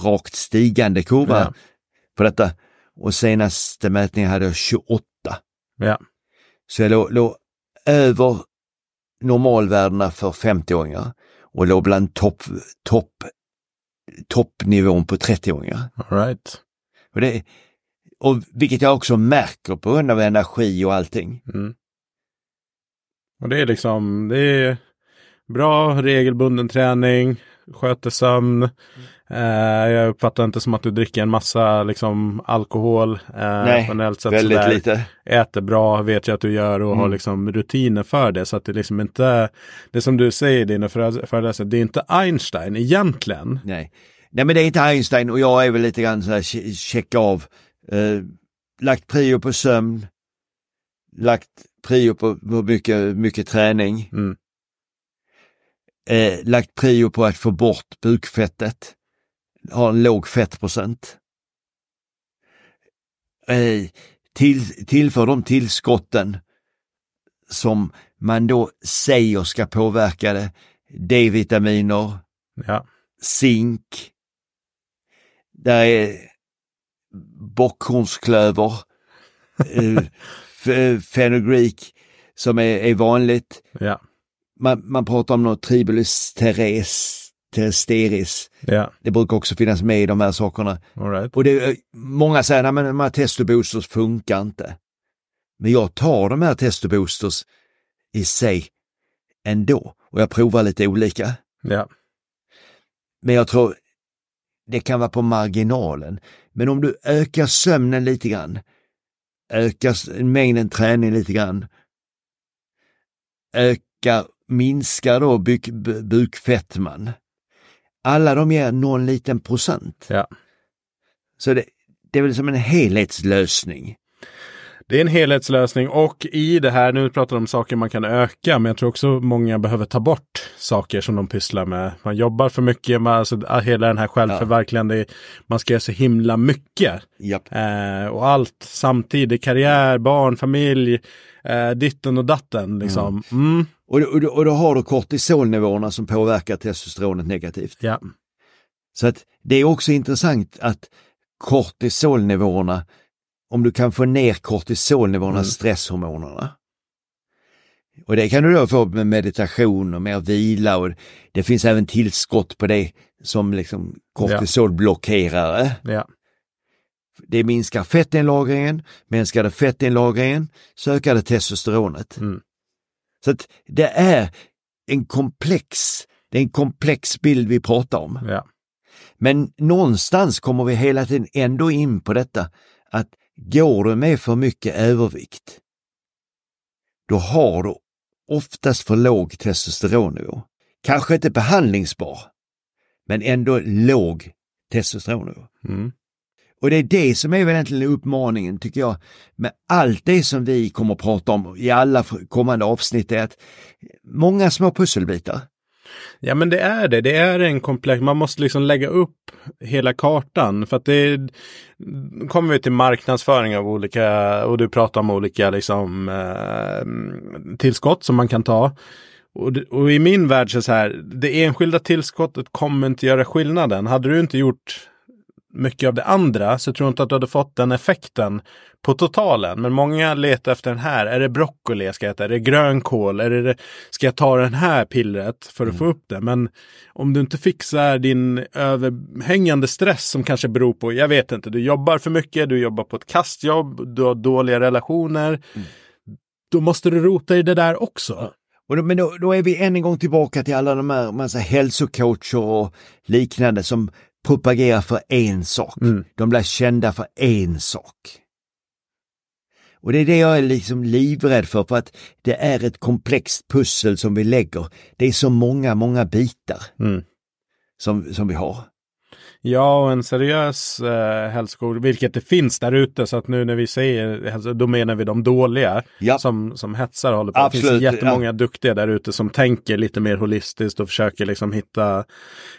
Speaker 2: rakt stigande kurva
Speaker 1: Ja.
Speaker 2: på detta. Och senaste mätningen hade jag 28.
Speaker 1: Ja.
Speaker 2: Så jag låg, låg över normalvärdena för 50-åringar och låg bland topp, topp, toppnivån på 30-åringar.
Speaker 1: All right.
Speaker 2: Och, det, och vilket jag också märker på grund av energi och allting.
Speaker 1: Mm. Och det är liksom, det är bra regelbunden träning, sköter sömn. Eh, jag uppfattar inte som att du dricker en massa liksom, alkohol. Eh,
Speaker 2: Nej,
Speaker 1: generellt sett
Speaker 2: Väldigt
Speaker 1: sådär.
Speaker 2: lite.
Speaker 1: Äter bra, vet jag att du gör och har
Speaker 2: Mm.
Speaker 1: liksom rutiner för det. Så att det liksom inte, det som du säger i dina före- föreläsningar, det är inte Einstein egentligen.
Speaker 2: Nej. Nej men det är inte Einstein och jag är väl lite grann sådär che- checka av. Eh, lagt prio på sömn. Lagt prio på, på mycket, mycket träning.
Speaker 1: Mm.
Speaker 2: Eh, lagt prio på att få bort bukfettet. Ha en låg fettprocent. Eh, till, tillför de tillskotten som man då säger ska påverka det. D-vitaminer,
Speaker 1: Ja,
Speaker 2: zink. Där är bockhornsklöver, eh, f- fenugreek som är, är vanligt.
Speaker 1: ja,
Speaker 2: Man, man pratar om något tribulus teres, teres.
Speaker 1: ja,
Speaker 2: Det brukar också finnas med i de här sakerna.
Speaker 1: right.
Speaker 2: Och det, är- många säger att de här testoboosters funkar inte. Men jag tar de här testoboosters i sig ändå och jag provar lite olika.
Speaker 1: Ja,
Speaker 2: Men jag tror det kan vara på marginalen. Men om du ökar sömnen lite grann, ökar mängden träning lite grann, ökar, minskar då buk, bu- bukfettman. Alla de ger någon liten procent.
Speaker 1: ja.
Speaker 2: Så det, det är väl som en helhetslösning.
Speaker 1: Det är en helhetslösning och i det här, nu pratar de om saker man kan öka, men jag tror också många behöver ta bort saker som de pysslar med. Man jobbar för mycket, man, alltså, hela den här självförverkligande, man ska göra så himla mycket. Eh, och allt samtidigt, karriär, barn, familj, eh, ditten och datten liksom. Mm.
Speaker 2: Och, då- och, då- och då har du kortisolnivåerna som påverkar testosteronet negativt.
Speaker 1: Ja,
Speaker 2: Så att det är också intressant att kortisolnivåerna, om du kan få ner kortisolnivåerna,
Speaker 1: Mm.
Speaker 2: stresshormonerna. Och det kan du då få med meditation och mer vila och det finns även tillskott på det som liksom kortisolblockerare.
Speaker 1: ja,
Speaker 2: Det minskar fettinlagringen, minskar det fettinlagringen så ökar det testosteronet.
Speaker 1: Mm.
Speaker 2: Så att det är en komplex, det är en komplex bild vi pratar om.
Speaker 1: ja.
Speaker 2: Men någonstans kommer vi hela tiden ändå in på detta att går du med för mycket övervikt, då har du oftast för låg testosteronnivå. Kanske inte behandlingsbar, men ändå låg testosteronnivå.
Speaker 1: Mm.
Speaker 2: Och det är det som är väl egentligen uppmaningen tycker jag med allt det som vi kommer att prata om i alla kommande avsnitt är att många små pusselbitar.
Speaker 1: Ja men det är det. Det är en komplex, man måste liksom lägga upp hela kartan. För att det kommer vi till marknadsföring av olika, och du pratar om olika liksom eh, tillskott som man kan ta. Och, det- och i min värld så är det så här, det enskilda tillskottet kommer inte göra skillnaden. Hade du inte gjort mycket av det andra så tror jag inte att du hade fått den effekten på totalen. Men många letar efter den här. Är det broccoli jag ska äta? Är det grönkål? Är det, ska jag ta den här pillret för att få upp det? Men om du inte fixar din överhängande stress som kanske beror på, jag vet inte, du jobbar för mycket, du jobbar på ett kastjobb, du har dåliga relationer. Då måste du rota i det där också.
Speaker 2: Och då, men då, då är vi än en gång tillbaka till alla de här massa hälsocoacher och liknande som propagerar för en sak. De blir kända för en sak. Och det är det jag är liksom livrädd för, för att det är ett komplext pussel som vi lägger. Det är så många, många bitar
Speaker 1: Mm.
Speaker 2: som, som vi har.
Speaker 1: Ja, och en seriös eh, hälsokod, vilket det finns där ute. Så att nu när vi säger då menar vi de dåliga
Speaker 2: Ja.
Speaker 1: som, som hetsar och håller på. det
Speaker 2: Absolut,
Speaker 1: finns jättemånga duktiga där ute som tänker lite mer holistiskt och försöker liksom hitta,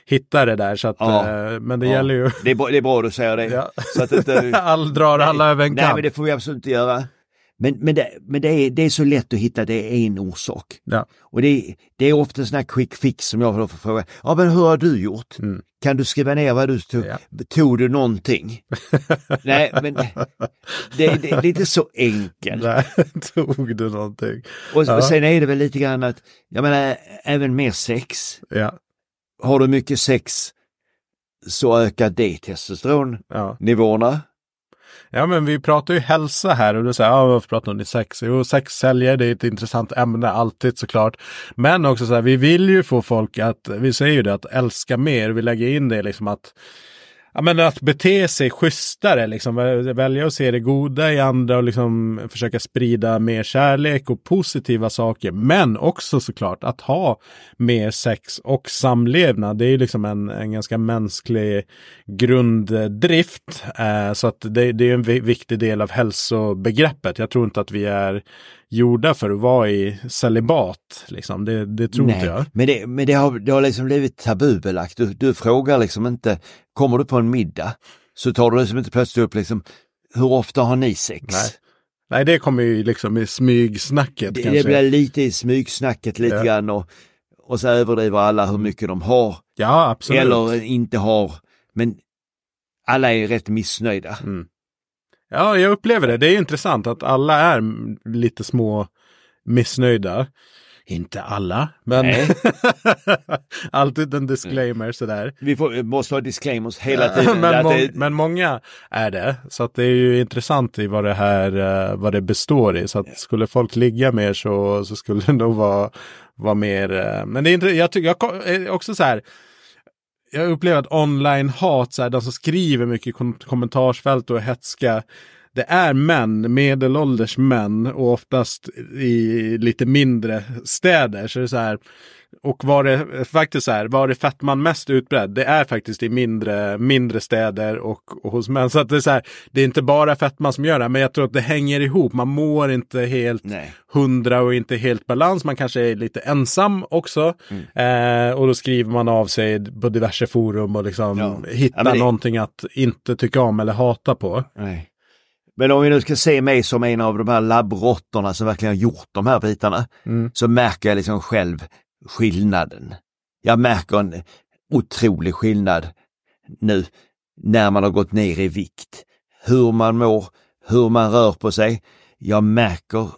Speaker 1: hitta det där. Så att,
Speaker 2: Ja.
Speaker 1: eh, men det
Speaker 2: Ja.
Speaker 1: gäller ju,
Speaker 2: Det är, bra, det är bra du säger det.
Speaker 1: Ja.
Speaker 2: Så att inte,
Speaker 1: all drar alla över en
Speaker 2: Nej,
Speaker 1: kam.
Speaker 2: men det får vi absolut inte göra. Men, men, det, men det, är, det är så lätt att hitta, det är en orsak.
Speaker 1: Ja.
Speaker 2: Och det, det är ofta här quick fix som jag får fråga, ja men hur har du gjort?
Speaker 1: Mm.
Speaker 2: Kan du skriva ner vad du tog?
Speaker 1: Ja.
Speaker 2: Tog du någonting? Nej, men det, det, är inte så enkelt.
Speaker 1: Där tog du någonting.
Speaker 2: Och,
Speaker 1: Ja.
Speaker 2: och sen är det väl lite grann att, jag menar, även mer sex.
Speaker 1: Ja,
Speaker 2: Har du mycket sex så ökar det testosteronnivåerna.
Speaker 1: ja. Ja men vi pratar ju hälsa här och du säger, ja varför pratar ni sex? Jo, sex säljer, det är ett intressant ämne alltid såklart. Men också så här, vi vill ju få folk att, vi säger ju det, att älska mer. Vi lägger in det liksom att Ja men att bete sig schysstare, liksom välja att se det goda i andra och liksom försöka sprida mer kärlek och positiva saker. Men också såklart att ha mer sex och samlevnad. Det är ju liksom en, en ganska mänsklig grunddrift. Eh, så att det, det är en viktig del av hälsobegreppet. Jag tror inte att vi är gjorda för att vara i celibat. Liksom. Det, det tror inte jag.
Speaker 2: men, det, men det, har, det har liksom blivit tabubelagt. Du, du frågar liksom inte, kommer du på en middag så tar du liksom inte plötsligt upp liksom, hur ofta har ni sex?
Speaker 1: Nej, Nej, det kommer ju liksom i smygsnacket
Speaker 2: Det, det blir lite i smygsnacket lite
Speaker 1: Ja.
Speaker 2: grann och, och så överdriver alla hur mycket de har
Speaker 1: Ja, absolut.
Speaker 2: eller inte har. Men alla är rätt missnöjda.
Speaker 1: Ja, jag upplever det. Det är intressant att alla är lite små missnöjda. Inte alla, men alltid en disclaimer sådär.
Speaker 2: Vi får, måste ha disclaimers hela tiden.
Speaker 1: men, må-
Speaker 2: det-
Speaker 1: men många är det. Så att det är ju intressant i vad det här eh, vad det består i. Så att skulle folk ligga mer så, så skulle det nog vara, vara mer. eh, Men det är inte, jag tycker jag också så här. Jag upplever att online-hat, så här, de som skriver mycket i kom- kommentarsfält och är hetska. Det är män, medelålders män och oftast i lite mindre städer. Så det är så här, och var det faktiskt så här, var är fetman mest utbredd? Det är faktiskt i mindre, mindre städer och, och hos män. Så att det är så här, det är inte bara fetman som gör det, men jag tror att det hänger ihop. Man mår inte helt
Speaker 2: Nej.
Speaker 1: hundra och inte helt balans. Man kanske är lite ensam också.
Speaker 2: Mm.
Speaker 1: Eh, och då skriver man av sig på diverse forum och liksom
Speaker 2: Ja.
Speaker 1: hittar
Speaker 2: Ja, det-
Speaker 1: någonting att inte tycka om eller hata på.
Speaker 2: Nej. Men om vi nu ska se mig som en av de här labbrottorna som verkligen har gjort de här bitarna,
Speaker 1: Mm.
Speaker 2: så märker jag liksom själv skillnaden. Jag märker en otrolig skillnad nu när man har gått ner i vikt. Hur man mår, hur man rör på sig. Jag märker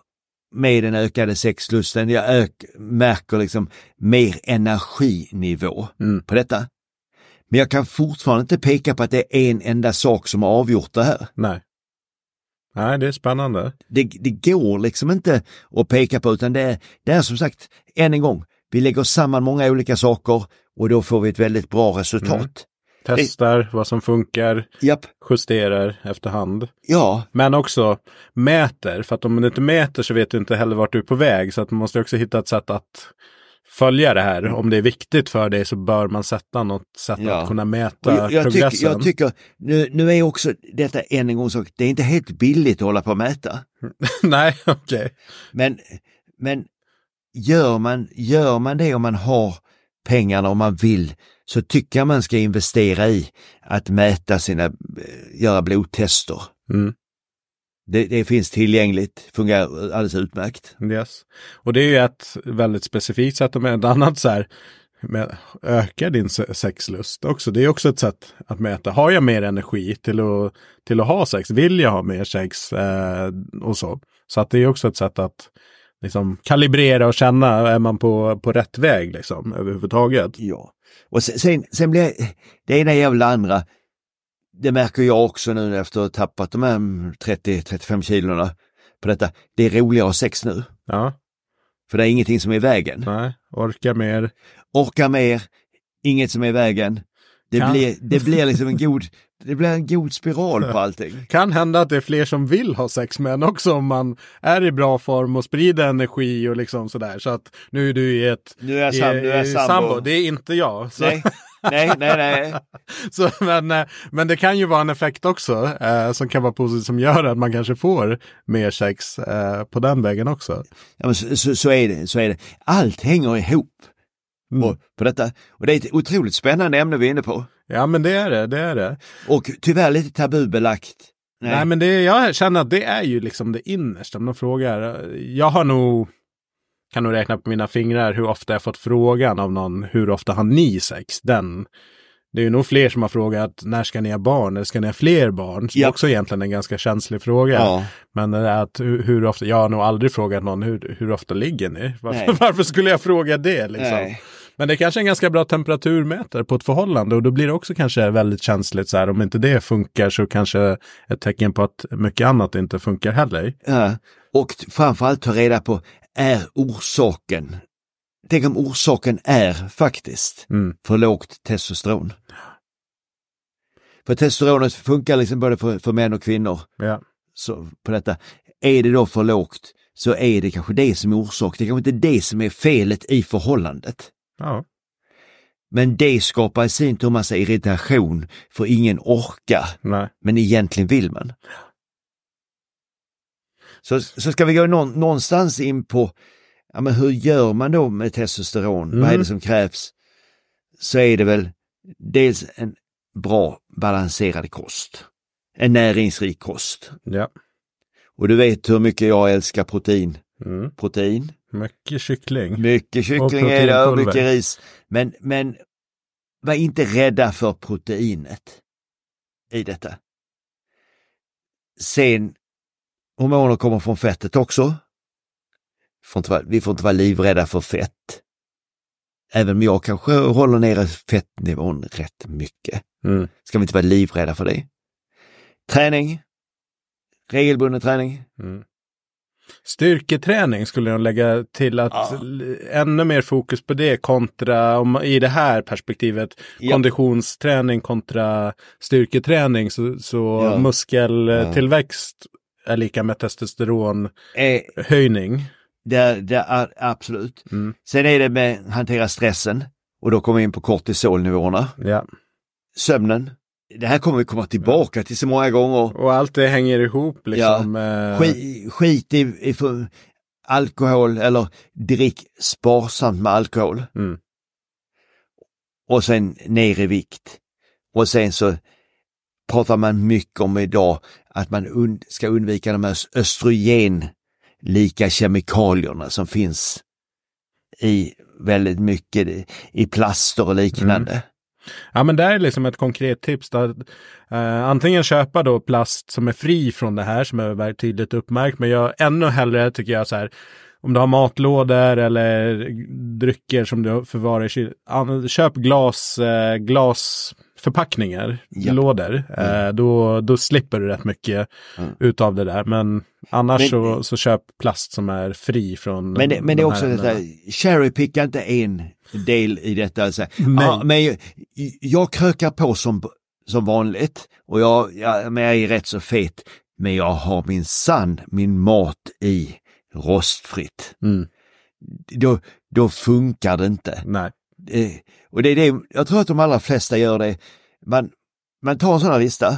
Speaker 2: med den ökade sexlusten, jag märker liksom mer energinivå
Speaker 1: Mm.
Speaker 2: på detta. Men jag kan fortfarande inte peka på att det är en enda sak som har avgjort det här.
Speaker 1: Nej. Nej, det är spännande.
Speaker 2: Det, det går liksom inte att peka på utan det är, det är som sagt, än en gång, vi lägger samman många olika saker och då får vi ett väldigt bra resultat.
Speaker 1: Testar vad som funkar,
Speaker 2: Japp.
Speaker 1: justerar efterhand.
Speaker 2: Ja,
Speaker 1: Men också mäter, för att om du inte mäter så vet du inte heller vart du är på väg. Så att man måste också hitta ett sätt att följa det här. Om det är viktigt för dig så bör man sätta något sätt
Speaker 2: Ja.
Speaker 1: att kunna mäta
Speaker 2: jag, jag,
Speaker 1: progressen.
Speaker 2: tycker, jag tycker, nu, nu är också detta än en gång så, det är inte helt billigt att hålla på och mäta.
Speaker 1: Nej, okej.
Speaker 2: Men, men gör, man, gör man det om man har pengarna och man vill så tycker jag man ska investera i att mäta sina, eh, göra blodtester.
Speaker 1: Mm.
Speaker 2: Det, det finns tillgängligt, fungerar alldeles utmärkt.
Speaker 1: Yes. Och det är ju ett väldigt specifikt sätt mäta. Ett annat så här, med, ökar din se- sexlust också. Det är också ett sätt att mäta. Har jag mer energi till att, till att ha sex? Vill jag ha mer sex? Eh, och så. Så att det är också ett sätt att liksom kalibrera och känna, är man på, på rätt väg liksom överhuvudtaget?
Speaker 2: Ja. Och sen, sen, sen blir det ena jävla andra. Det märker jag också nu efter att ha tappat de här 30-35 kilona på detta. Det är roligare att ha sex nu.
Speaker 1: Ja,
Speaker 2: För det är ingenting som är i vägen.
Speaker 1: nej, orka mer.
Speaker 2: Orka mer, inget som är i vägen. Det,
Speaker 1: Kan-
Speaker 2: blir, det blir liksom en god, det blir en god spiral på allting.
Speaker 1: Kan hända att det är fler som vill ha sex med en också om man är i bra form och sprider energi och liksom sådär. Så att nu är du i ett
Speaker 2: Nu är jag, sam, nu är jag
Speaker 1: i-
Speaker 2: sambo.
Speaker 1: Det är inte jag. Så,
Speaker 2: Nej, nej, nej, nej.
Speaker 1: så, men, eh, men det kan ju vara en effekt också eh, som kan vara positiv som gör att man kanske får mer sex eh, på den vägen också.
Speaker 2: Ja, men så, så, så, är det, så är det. Allt hänger ihop
Speaker 1: Mm.
Speaker 2: på, på detta. Och det är ett otroligt spännande ämne vi är inne på.
Speaker 1: Ja men det är det, det är det.
Speaker 2: Och tyvärr lite tabubelagt.
Speaker 1: Nej, men det, jag känner att det är ju liksom det innersta. Om de frågar. Jag har nog, kan nog räkna på mina fingrar hur ofta jag fått frågan av någon, hur ofta har ni sex? Den. Det är ju nog fler som har frågat, när ska ni ha barn? Eller ska ni ha fler barn? Som
Speaker 2: Ja.
Speaker 1: också egentligen är en ganska känslig fråga.
Speaker 2: Ja.
Speaker 1: Men att hur, hur ofta, jag har nog aldrig frågat någon, hur, hur ofta ligger ni?
Speaker 2: Nej.
Speaker 1: Varför, varför skulle jag fråga det liksom?
Speaker 2: Nej.
Speaker 1: Men det är kanske är en ganska bra temperaturmätare på ett förhållande och då blir det också kanske väldigt känsligt så här. Om inte det funkar så kanske ett tecken på att mycket annat inte funkar heller.
Speaker 2: Ja. Och framförallt ta reda på, är orsaken? Tänk om orsaken är faktiskt
Speaker 1: Mm.
Speaker 2: för lågt testosteron. För testosteronet funkar liksom både för, för män och kvinnor.
Speaker 1: Ja.
Speaker 2: Så på detta. Är det då för lågt så är det kanske det som är orsak. Det är kanske inte det som är felet i förhållandet.
Speaker 1: Ja.
Speaker 2: Men det skapar i sin tur massa irritation för ingen orkar.
Speaker 1: Nej.
Speaker 2: Men egentligen vill man. Så, så ska vi gå någon, någonstans in på, ja men hur gör man då med testosteron? Vad är
Speaker 1: Mm.
Speaker 2: det som krävs? Så är det väl dels en bra balanserad kost. En näringsrik kost.
Speaker 1: Ja.
Speaker 2: Och du vet hur mycket jag älskar protein.
Speaker 1: Mm.
Speaker 2: Protein,
Speaker 1: Mycket kyckling.
Speaker 2: mycket kyckling är det och mycket ris. Men, men var inte rädda för proteinet i detta. Sen, hormoner kommer från fettet också. Vi får inte vara livrädda för fett. Även om jag kanske håller nere fettnivån rätt mycket.
Speaker 1: Mm.
Speaker 2: Ska vi inte vara livrädda för det. Träning. Regelbunden träning.
Speaker 1: Mm. Styrketräning skulle jag lägga till att
Speaker 2: Ja.
Speaker 1: ännu mer fokus på det kontra om, i det här perspektivet.
Speaker 2: Ja.
Speaker 1: Konditionsträning kontra styrketräning så, så
Speaker 2: Ja.
Speaker 1: muskeltillväxt är lika med testosteronhöjning.
Speaker 2: Eh, det, det är absolut.
Speaker 1: Mm.
Speaker 2: Sen är det med hantera stressen och då kommer vi in på kortisolnivåerna.
Speaker 1: Ja.
Speaker 2: Sömnen. Det här kommer vi komma tillbaka till så många gånger.
Speaker 1: Och allt det hänger ihop liksom. eh,
Speaker 2: Skit, skit i, i alkohol eller drick sparsamt med alkohol.
Speaker 1: Mm.
Speaker 2: Och sen ner i vikt. Och sen så pratar man mycket om idag att man und ska undvika de här östrogenlika kemikalierna som finns i väldigt mycket i plaster och liknande.
Speaker 1: Ja men det är liksom ett konkret tips. Där, eh, antingen köpa då plast som är fri från det här som är väldigt tydligt uppmärkt. Men jag ännu hellre tycker jag så här. Om du har matlådor eller drycker som du förvarar i kyl. Köp glas, eh, glas förpackningar,
Speaker 2: Japp.
Speaker 1: lådor,
Speaker 2: Mm.
Speaker 1: eh, då, då slipper du rätt mycket
Speaker 2: Mm.
Speaker 1: utav det där. Men annars
Speaker 2: Men-
Speaker 1: så, så köp plast som är fri från
Speaker 2: Men det, men det är också detta,
Speaker 1: ämnena.
Speaker 2: cherrypicka inte en del i detta. Alltså,
Speaker 1: Nej.
Speaker 2: ja, men jag, jag krökar på som, som vanligt och jag, jag, men jag är rätt så fet. Men jag har min sann min mat i rostfritt.
Speaker 1: Mm,
Speaker 2: Då, då funkar det inte.
Speaker 1: nej.
Speaker 2: Och det är det, jag tror att de allra flesta gör det. Man, man tar en sån här lista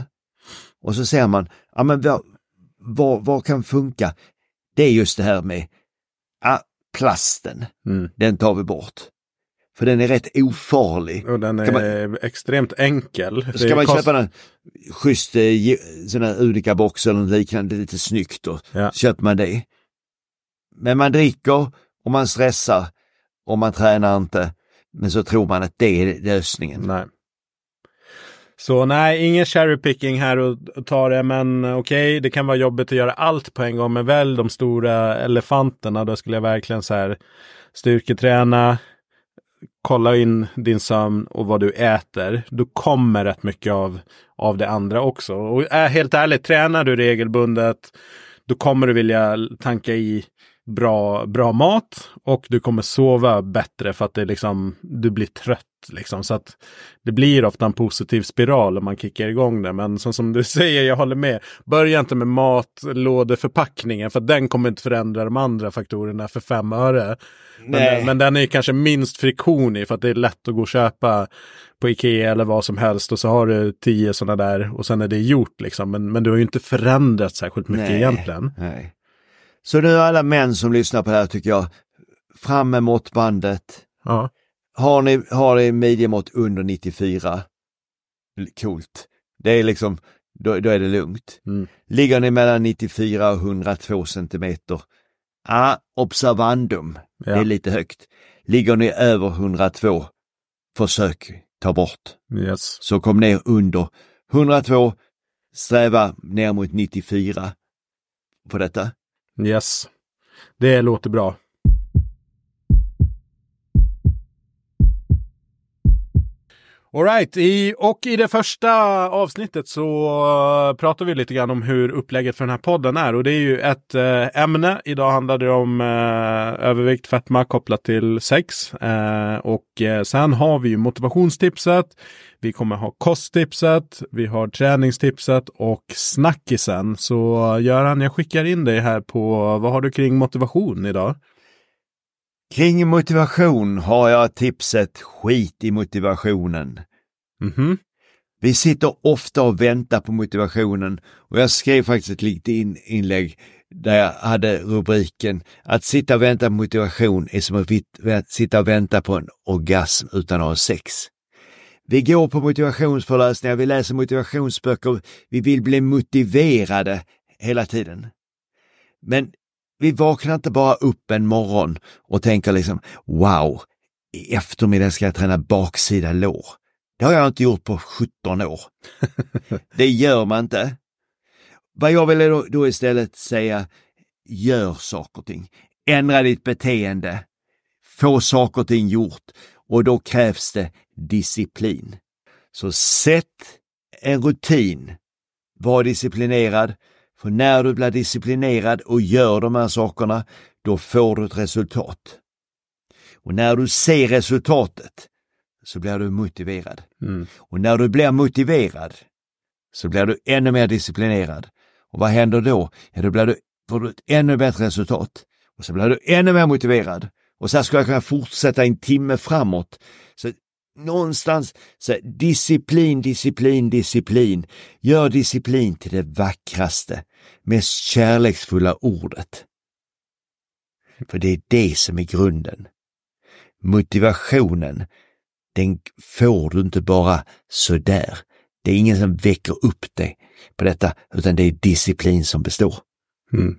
Speaker 2: och så ser man, ja men vad, vad, vad kan funka? Det är just det här med ah, plasten,
Speaker 1: Mm.
Speaker 2: den tar vi bort. För den är rätt ofarlig.
Speaker 1: Och den är
Speaker 2: man-
Speaker 1: extremt enkel.
Speaker 2: Ska man
Speaker 1: kost-
Speaker 2: köpa en schysst eh, sån här Unica-box eller liknande, lite snyggt då,
Speaker 1: Ja.
Speaker 2: köper man det. Men man dricker och man stressar och man tränar inte. Men så tror man att det är lösningen.
Speaker 1: Nej. Så nej, ingen cherry picking här och, och ta det, men okej, det kan vara jobbigt att göra allt på en gång, men väl de stora elefanterna, då skulle jag verkligen så här styrketräna, kolla in din sömn och vad du äter. Då kommer rätt mycket av, av det andra också. Och äh, helt ärligt, tränar du regelbundet, då kommer du vilja tanka i bra, bra mat och du kommer sova bättre för att det liksom, du blir trött. Liksom. Så att det blir ofta en positiv spiral om man kickar igång det. Men som, som du säger, jag håller med. Börja inte med matlådeförpackningen för den kommer inte förändra de andra faktorerna för fem öre. Men, men den är kanske minst friktion i för att det är lätt att gå och köpa på Ikea eller vad som helst och så har du tio sådana där och sen är det gjort liksom. Men, men du har ju inte förändrat särskilt mycket
Speaker 2: Nej.
Speaker 1: egentligen.
Speaker 2: Nej. Så nu alla män som lyssnar på det här tycker jag, fram med måttbandet.
Speaker 1: Ja.
Speaker 2: Har ni, har ni midjemått under 94, coolt. Det är liksom, då, då är det lugnt.
Speaker 1: Mm.
Speaker 2: Ligger ni mellan 94 och 102 centimeter, ah, observandum, det
Speaker 1: Ja.
Speaker 2: är lite högt. Ligger ni över 102, försök ta bort.
Speaker 1: Yes.
Speaker 2: Så kom ner under 102, sträva ner mot 94 på detta.
Speaker 1: Yes. Det låter bra. Alright, i, och i det första avsnittet så uh, pratar vi lite grann om hur upplägget för den här podden är. Och det är ju ett eh, ämne. Idag handlar det om eh, övervikt, fetma kopplat till sex. Eh, och eh, sen har vi ju motivationstipset. Vi kommer ha kosttipset, vi har träningstipset och snackisen. Så uh, Göran, jag skickar in dig här på vad har du kring motivation idag?
Speaker 2: Kring motivation har jag tipset skit i motivationen.
Speaker 1: Mhm.
Speaker 2: Vi sitter ofta och väntar på motivationen och jag skrev faktiskt ett litet in inlägg där jag hade rubriken att sitta och vänta på motivation är som att sitta och vänta på en orgasm utan att ha sex. Vi går på motivationsföreläsningar, vi läser motivationsböcker, vi vill bli motiverade hela tiden. Men vi vaknar inte bara upp en morgon och tänker liksom wow, i eftermiddag ska jag träna baksida lår. Det har jag inte gjort på 17 år. Det gör man inte. Vad jag vill då, då istället säga, gör saker och ting. Ändra ditt beteende. Få saker och ting gjort och då krävs det disciplin. Så sätt en rutin. Var disciplinerad. För när du blir disciplinerad och gör de här sakerna, då får du ett resultat. Och när du ser resultatet så blir du motiverad.
Speaker 1: Mm.
Speaker 2: Och när du blir motiverad så blir du ännu mer disciplinerad. Och vad händer då? Ja, då blir du, får du ett ännu bättre resultat. Och så blir du ännu mer motiverad. Och så här skulle jag kunna fortsätta en timme framåt. Så någonstans, så här, disciplin, disciplin, disciplin. Gör disciplin till det vackraste, mest kärleksfulla ordet. För det är det som är grunden. Motivationen, den får du inte bara sådär. Det är ingen som väcker upp dig på detta, utan det är disciplin som består.
Speaker 1: Mm.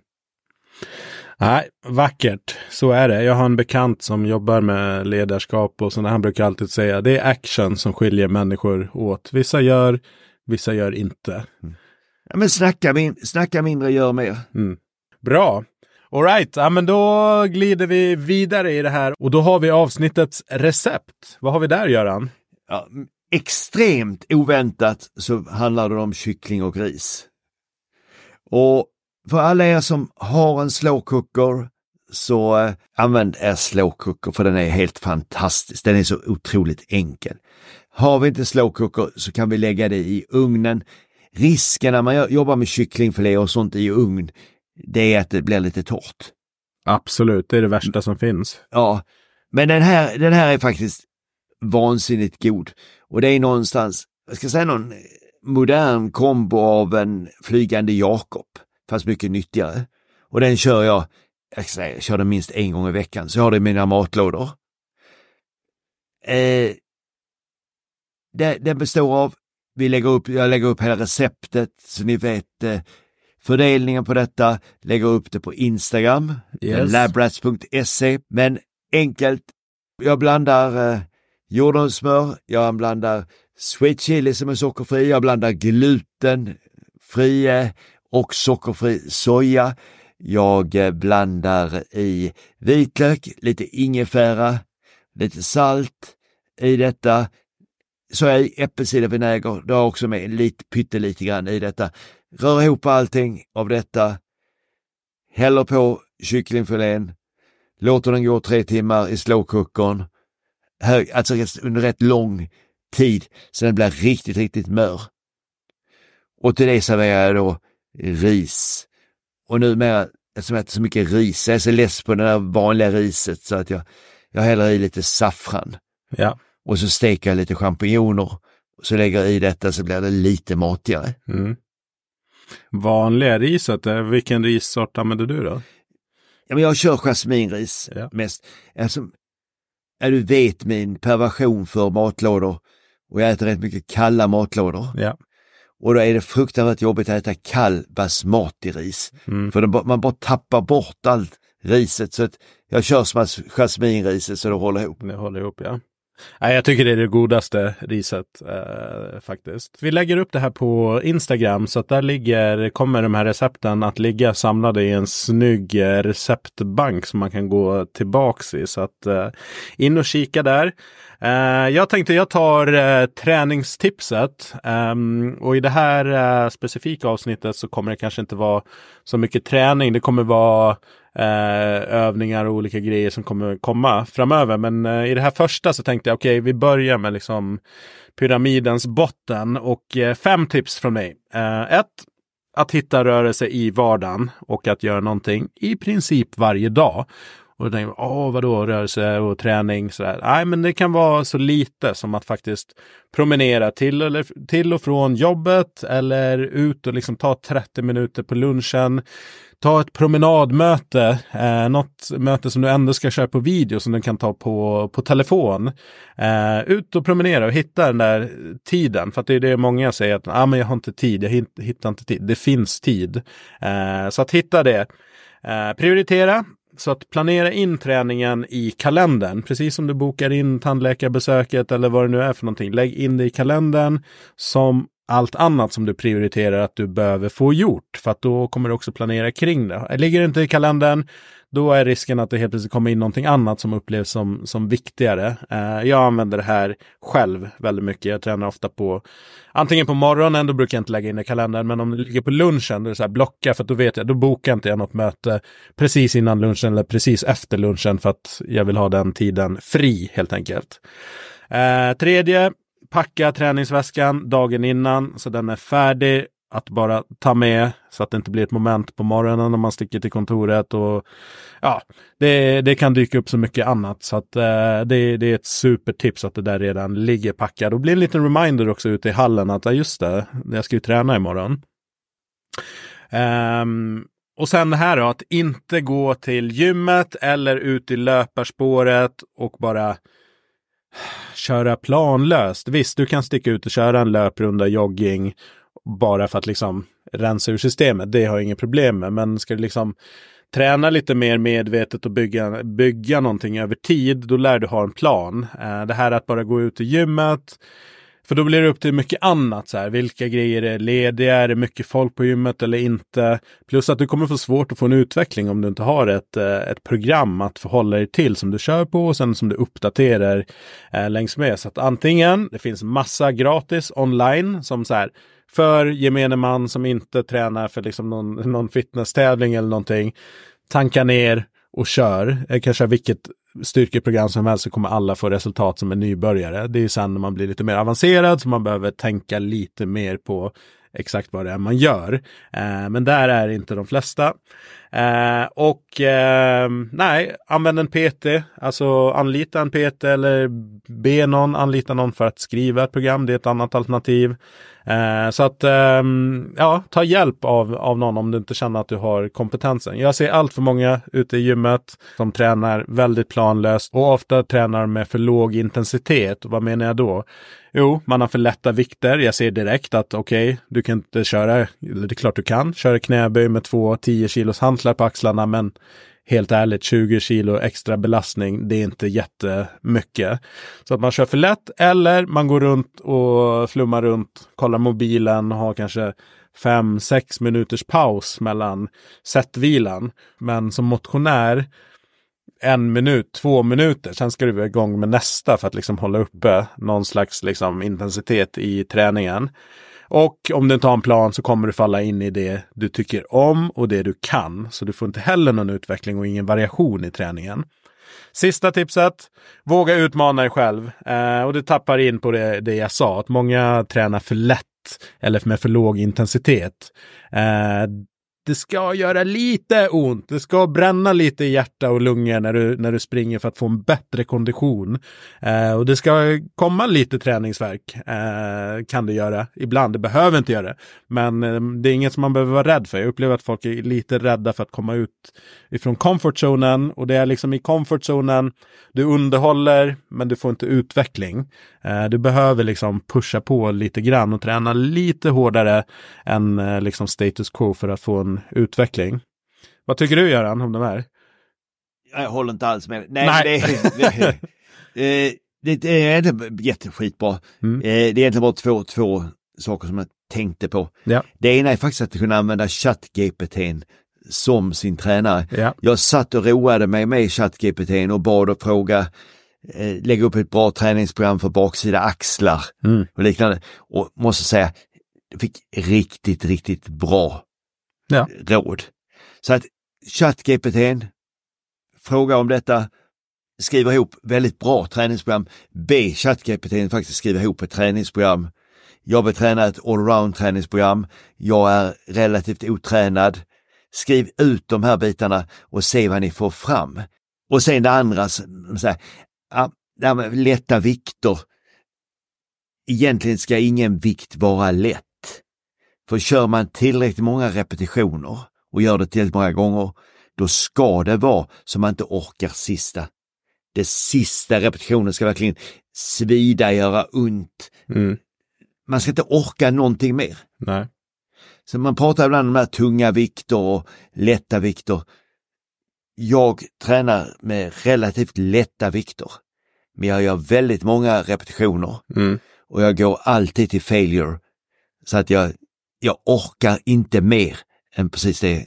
Speaker 1: Nej, vackert. Så är det. Jag har en bekant som jobbar med ledarskap och sådana. Han brukar alltid säga det är action som skiljer människor åt. Vissa gör, vissa gör inte.
Speaker 2: Ja, men snacka, min, snacka mindre, gör mer.
Speaker 1: Mm. Bra. Alright, ja men då glider vi vidare i det här och då har vi avsnittets recept. Vad har vi där Göran?
Speaker 2: Ja, extremt oväntat så handlar det om kyckling och ris. Och för alla er som har en slow cooker så eh, använd er slow cooker för den är helt fantastisk. Den är så otroligt enkel. Har vi inte slow cooker så kan vi lägga det i ugnen. Risken när man jobbar med kycklingfilé och sånt i ugn, det är att det blir lite torrt.
Speaker 1: Absolut, det är det värsta som finns.
Speaker 2: Ja, men den här, den här är faktiskt vansinnigt god. Och det är någonstans, jag ska säga någon modern kombo av en flygande Jakob, fast mycket nyttigare. Och den kör jag, jag, säga, jag kör den minst en gång i veckan, så jag har det i mina matlådor. Eh, det, den består av, vi lägger upp, jag lägger upp hela receptet så ni vet eh, fördelningen på detta, lägger upp det på Instagram,
Speaker 1: Yes.
Speaker 2: labrats.se. Men enkelt, jag blandar eh, jordnötssmör, jag blandar sweet chili som är sockerfri, jag blandar glutenfri och sockerfri soja. Jag eh, blandar i vitlök, lite ingefära, lite salt i detta. Så jag i äppelcidervinäger, det har också med lite, pyttelite grann i detta. Rör ihop allting av detta, häller på kycklingfilén, låter den gå tre timmar i slowcookern, alltså under rätt lång tid så den blir riktigt, riktigt mör. Och till det serverar jag då ris. Och numera, eftersom jag äter så mycket ris, jag är så less på det där vanliga riset så att jag, jag häller i lite saffran
Speaker 1: Ja.
Speaker 2: och så steker jag lite champinjoner. Så lägger jag i detta så blir det lite matigare.
Speaker 1: Mm. Vanliga riset, eh, vilken rissort använder du då?
Speaker 2: Ja, men jag kör jasminris
Speaker 1: Ja.
Speaker 2: mest. Alltså, ja, du vet min perversion för matlådor och jag äter rätt mycket kalla matlådor.
Speaker 1: Ja.
Speaker 2: Och då är det fruktansvärt jobbigt att äta kall basmati-ris.
Speaker 1: Mm.
Speaker 2: För ba- man bara tappar bort allt riset. Så att jag kör som jasminriset så det håller ihop.
Speaker 1: Det håller ihop, ja. Nej, jag tycker det är det godaste riset eh, faktiskt. Vi lägger upp det här på Instagram så att där ligger, kommer de här recepten att ligga samlade i en snygg eh, receptbank som man kan gå tillbaks i. Så att eh, in och kika där. Eh, jag tänkte jag tar eh, träningstipset ehm, och i det här eh, specifika avsnittet så kommer det kanske inte vara så mycket träning. Det kommer vara Eh, övningar och olika grejer som kommer komma framöver. Men eh, i det här första så tänkte jag okej, vi börjar med liksom pyramidens botten och eh, fem tips från mig. Eh, ett, att hitta rörelse i vardagen och att göra någonting i princip varje dag. Och då tänker man, åh vadå rörelse och träning? Sådär. Nej, men det kan vara så lite som att faktiskt promenera till, eller, till och från jobbet eller ut och liksom ta 30 minuter på lunchen. Ta ett promenadmöte, eh, något möte som du ändå ska köra på video som du kan ta på, på telefon. Eh, ut och promenera och hitta den där tiden. För att det är det många säger att ah, men jag har inte tid, jag hittar inte tid. Det finns tid. Eh, så att hitta det. Eh, prioritera. Så att planera in träningen i kalendern, precis som du bokar in tandläkarbesöket eller vad det nu är för någonting. Lägg in det i kalendern som allt annat som du prioriterar att du behöver få gjort. För att då kommer du också planera kring det. Ligger det inte i kalendern, då är risken att det helt plötsligt kommer in någonting annat som upplevs som, som viktigare. Eh, jag använder det här själv väldigt mycket. Jag tränar ofta på antingen på morgonen, då brukar jag inte lägga in i kalendern, men om det ligger på lunchen, då är det så här blocka, för att då vet jag, då bokar inte jag något möte precis innan lunchen eller precis efter lunchen för att jag vill ha den tiden fri helt enkelt. Eh, tredje, packa träningsväskan dagen innan så den är färdig att bara ta med så att det inte blir ett moment på morgonen när man sticker till kontoret och ja, det, det kan dyka upp så mycket annat så att eh, det, det är ett supertips att det där redan ligger packat och blir en liten reminder också ute i hallen att ja, just det, jag ska ju träna imorgon. Um, och sen det här då, att inte gå till gymmet eller ut i löparspåret och bara köra planlöst. Visst, du kan sticka ut och köra en löprunda, jogging, bara för att liksom rensa ur systemet. Det har jag inget problem med. Men ska du liksom träna lite mer medvetet och bygga, bygga någonting över tid, då lär du ha en plan. Eh, det här att bara gå ut i gymmet, För då blir det upp till mycket annat. Så här. Vilka grejer är lediga? Är det mycket folk på gymmet eller inte? Plus att du kommer få svårt att få en utveckling om du inte har ett, eh, ett program att förhålla dig till som du kör på och sen som du uppdaterar eh, längs med. Så att antingen, det finns massa gratis online som så här för gemene man som inte tränar för liksom någon, någon fitnesstävling eller någonting. Tanka ner och kör. Eh, kanske vilket styrkeprogram som helst så kommer alla få resultat som en nybörjare. Det är ju sen när man blir lite mer avancerad som man behöver tänka lite mer på exakt vad det är man gör. Eh, men där är inte de flesta. Eh, och eh, nej, använd en PT, alltså anlita en PT eller be någon anlita någon för att skriva ett program. Det är ett annat alternativ. Eh, så att ehm, ja, ta hjälp av, av någon om du inte känner att du har kompetensen. Jag ser allt för många ute i gymmet som tränar väldigt planlöst och ofta tränar med för låg intensitet. Vad menar jag då? Jo, man har för lätta vikter. Jag ser direkt att okej, okay, du kan inte köra, eller det är klart du kan, köra knäböj med två 10 kilos hantlar på axlarna, men helt ärligt, 20 kilo extra belastning, det är inte jättemycket. Så att man kör för lätt eller man går runt och flummar runt, kollar mobilen och har kanske fem, sex minuters paus mellan setvilan. Men som motionär, en minut, två minuter, sen ska du vara igång med nästa för att liksom hålla uppe någon slags liksom intensitet i träningen. Och om du inte har en plan så kommer du falla in i det du tycker om och det du kan. Så du får inte heller någon utveckling och ingen variation i träningen. Sista tipset, våga utmana dig själv. Eh, och det tappar in på det, det jag sa, att många tränar för lätt eller med för låg intensitet. Eh, det ska göra lite ont. Det ska bränna lite i hjärta och lungor när du, när du springer för att få en bättre kondition. Eh, och det ska komma lite träningsverk. Eh, kan det göra. Ibland. Det behöver inte göra det. Men eh, det är inget som man behöver vara rädd för. Jag upplever att folk är lite rädda för att komma ut ifrån comfortzonen. Och det är liksom i comfortzonen. Du underhåller, men du får inte utveckling. Eh, du behöver liksom pusha på lite grann och träna lite hårdare än eh, liksom status quo för att få en utveckling. Vad tycker du Göran om de här?
Speaker 2: Jag håller inte alls med. Nej,
Speaker 1: Nej.
Speaker 2: Det, det, eh, det, det är inte jätteskitbra.
Speaker 1: Mm.
Speaker 2: Eh, Det är egentligen bara två, två saker som jag tänkte på.
Speaker 1: Ja.
Speaker 2: Det ena är faktiskt att kunna använda ChatGPT som sin tränare.
Speaker 1: Ja.
Speaker 2: Jag satt och roade mig med ChatGPT och bad och fråga, eh, lägga upp ett bra träningsprogram för baksida axlar
Speaker 1: Mm.
Speaker 2: och liknande. Och måste säga, jag fick riktigt, riktigt bra
Speaker 1: Ja.
Speaker 2: råd. Så att ChatGPT, fråga om detta, skriver ihop väldigt bra träningsprogram. Be ChatGPT faktiskt skriva ihop ett träningsprogram. Jag vill träna ett allround träningsprogram. Jag är relativt otränad. Skriv ut de här bitarna och se vad ni får fram. Och sen det andra, så, här, ja, lätta vikter. Egentligen ska ingen vikt vara lätt. För kör man tillräckligt många repetitioner och gör det tillräckligt många gånger, då ska det vara så man inte orkar sista. Det sista repetitionen ska verkligen svida, göra ont.
Speaker 1: Mm.
Speaker 2: Man ska inte orka någonting mer.
Speaker 1: Nej.
Speaker 2: Så man pratar ibland om de här tunga vikter och lätta vikter. Jag tränar med relativt lätta vikter. Men jag gör väldigt många repetitioner
Speaker 1: Mm.
Speaker 2: och jag går alltid till failure. Så att jag, jag orkar inte mer än precis det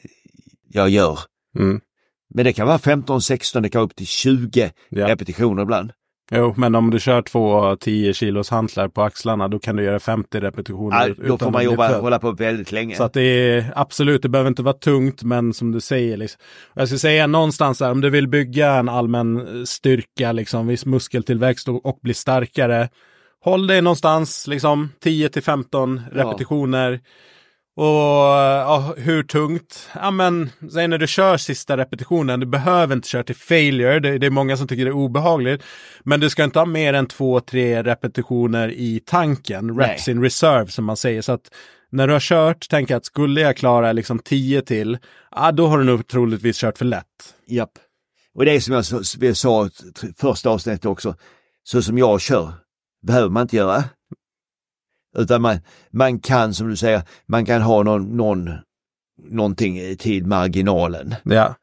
Speaker 2: jag gör.
Speaker 1: Mm.
Speaker 2: Men det kan vara 15, 16, det kan vara upp till 20
Speaker 1: Ja.
Speaker 2: repetitioner ibland.
Speaker 1: Jo, men om du kör två 10 kilos hantlar på axlarna, då kan du göra 50 repetitioner.
Speaker 2: Ja, då får man jobba,
Speaker 1: trött.
Speaker 2: hålla på väldigt länge.
Speaker 1: Så att det är absolut, det behöver inte vara tungt, men som du säger, liksom, jag skulle säga någonstans där, om du vill bygga en allmän eh, styrka, liksom viss muskeltillväxt och, och bli starkare, håll dig någonstans, liksom 10 till 15
Speaker 2: Ja.
Speaker 1: repetitioner. Och ja, hur tungt? Ja men, säg när du kör sista repetitionen, du behöver inte köra till failure, det, det är många som tycker det är obehagligt. Men du ska inte ha mer än två, tre repetitioner i tanken, reps
Speaker 2: Nej.
Speaker 1: in reserve som man säger. Så att när du har kört, tänk att skulle jag klara liksom 10 till, ja då har du nog troligtvis kört för lätt.
Speaker 2: Japp. Och det är som jag sa- första avsnittet också, så som jag kör, behöver man inte göra. Utan man, man kan, som du säger, man kan ha någon, någon, någonting till marginalen.
Speaker 1: Ja,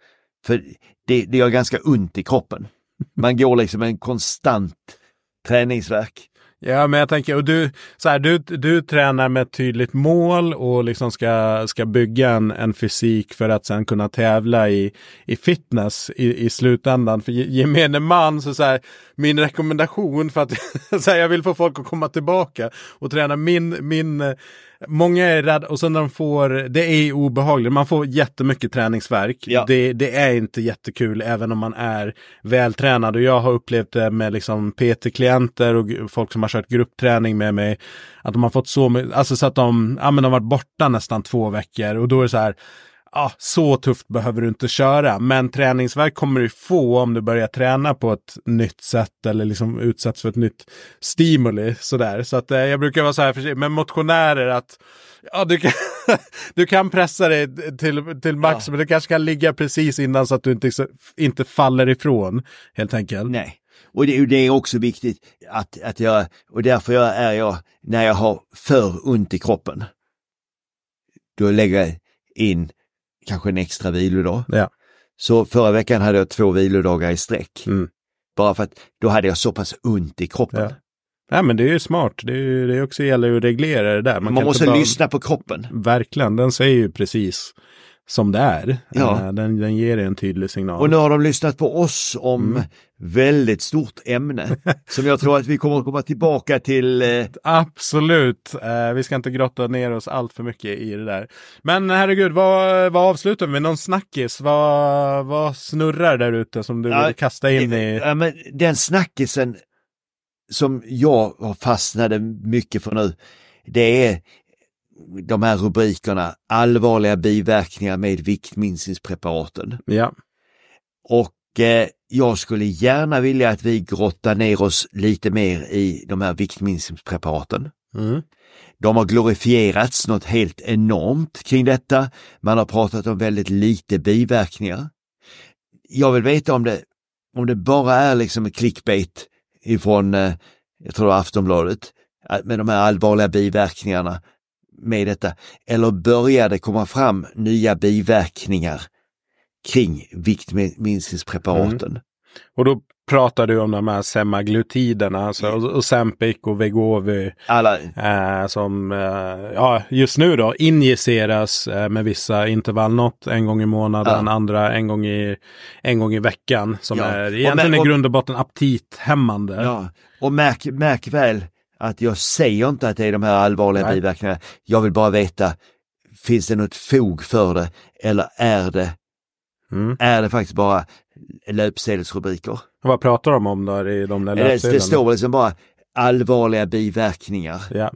Speaker 2: För det, det gör ganska ont i kroppen. Man går liksom en konstant träningsverk.
Speaker 1: Ja, men jag tänker, och du, så här, du, du tränar med ett tydligt mål och liksom ska, ska bygga en, en fysik för att sen kunna tävla i, i fitness i, i slutändan. För gemene man, så, så här, min rekommendation för att så här, jag vill få folk att komma tillbaka och träna min, min Många är rädda och sen när de får, det är obehagligt, man får jättemycket träningsverk.
Speaker 2: Ja.
Speaker 1: Det, det är inte jättekul även om man är vältränad och jag har upplevt det med liksom PT-klienter och folk som har kört gruppträning med mig. Att de har fått så mycket, alltså så att de, ja men de har varit borta nästan två veckor och då är det så här, ja, så tufft behöver du inte köra. Men träningsverk kommer du få om du börjar träna på ett nytt sätt eller liksom utsätts för ett nytt stimuli. Sådär. Så att eh, jag brukar vara så här försiktig med motionärer att ja, du, kan, du kan pressa dig till, till max,
Speaker 2: Ja.
Speaker 1: men du kanske kan ligga precis innan så att du inte, inte faller ifrån helt enkelt.
Speaker 2: Nej. Och det, det är också viktigt att, att jag, och därför jag är jag, när jag har för ont i kroppen, då lägger jag in kanske en extra vilodag.
Speaker 1: Ja.
Speaker 2: Så förra veckan hade jag två vilodagar i sträck.
Speaker 1: Mm.
Speaker 2: Bara för att då hade jag så pass ont i kroppen.
Speaker 1: Ja. Nej, men det är ju smart. Det, är, det också gäller ju att reglera det där.
Speaker 2: Man,
Speaker 1: kan
Speaker 2: måste
Speaker 1: bara-
Speaker 2: lyssna på kroppen.
Speaker 1: Verkligen, den säger ju precis som det är.
Speaker 2: Ja.
Speaker 1: Eh, Den, den ger en tydlig signal.
Speaker 2: Och nu har de lyssnat på oss om
Speaker 1: Mm.
Speaker 2: väldigt stort ämne som jag tror att vi kommer att komma tillbaka till. Eh,
Speaker 1: Absolut. Eh, vi ska inte grotta ner oss allt för mycket i det där. Men herregud, vad, vad avslutar vi med? Någon snackis? Vad, vad snurrar där ute som du
Speaker 2: Ja,
Speaker 1: vill kasta in i?
Speaker 2: Ja, men den snackisen som jag fastnade mycket för nu, det är de här rubrikerna, allvarliga biverkningar med viktminskningspreparaten.
Speaker 1: Ja.
Speaker 2: Och eh, jag skulle gärna vilja att vi grottar ner oss lite mer i de här viktminskningspreparaten.
Speaker 1: Mm.
Speaker 2: De har glorifierats något helt enormt kring detta. Man har pratat om väldigt lite biverkningar. Jag vill veta om det, om det bara är liksom en clickbait ifrån, eh, jag tror Aftonbladet, med de här allvarliga biverkningarna med detta. Eller börjar det komma fram nya biverkningar kring viktminskningspreparaten?
Speaker 1: Och då pratar du om de här semaglutiderna, alltså och Ozempic och Vegovi.
Speaker 2: Alla,
Speaker 1: Eh, som eh, ja, just nu då injiceras eh, med vissa intervall. Något en gång i månaden,
Speaker 2: Ja.
Speaker 1: andra en gång i, en gång i veckan. Som
Speaker 2: Ja.
Speaker 1: är
Speaker 2: Och
Speaker 1: egentligen
Speaker 2: men-
Speaker 1: i
Speaker 2: och-
Speaker 1: grund och botten aptithämmande.
Speaker 2: Ja, och märk, märk väl att jag säger inte att det är de här allvarliga
Speaker 1: Nej.
Speaker 2: biverkningarna. Jag vill bara veta, finns det något fog för det eller är det,
Speaker 1: Mm.
Speaker 2: är det faktiskt bara löpsedelsrubriker?
Speaker 1: Vad pratar de om då i de där
Speaker 2: Det, det
Speaker 1: löpsedlarna?
Speaker 2: står liksom bara allvarliga biverkningar,
Speaker 1: Ja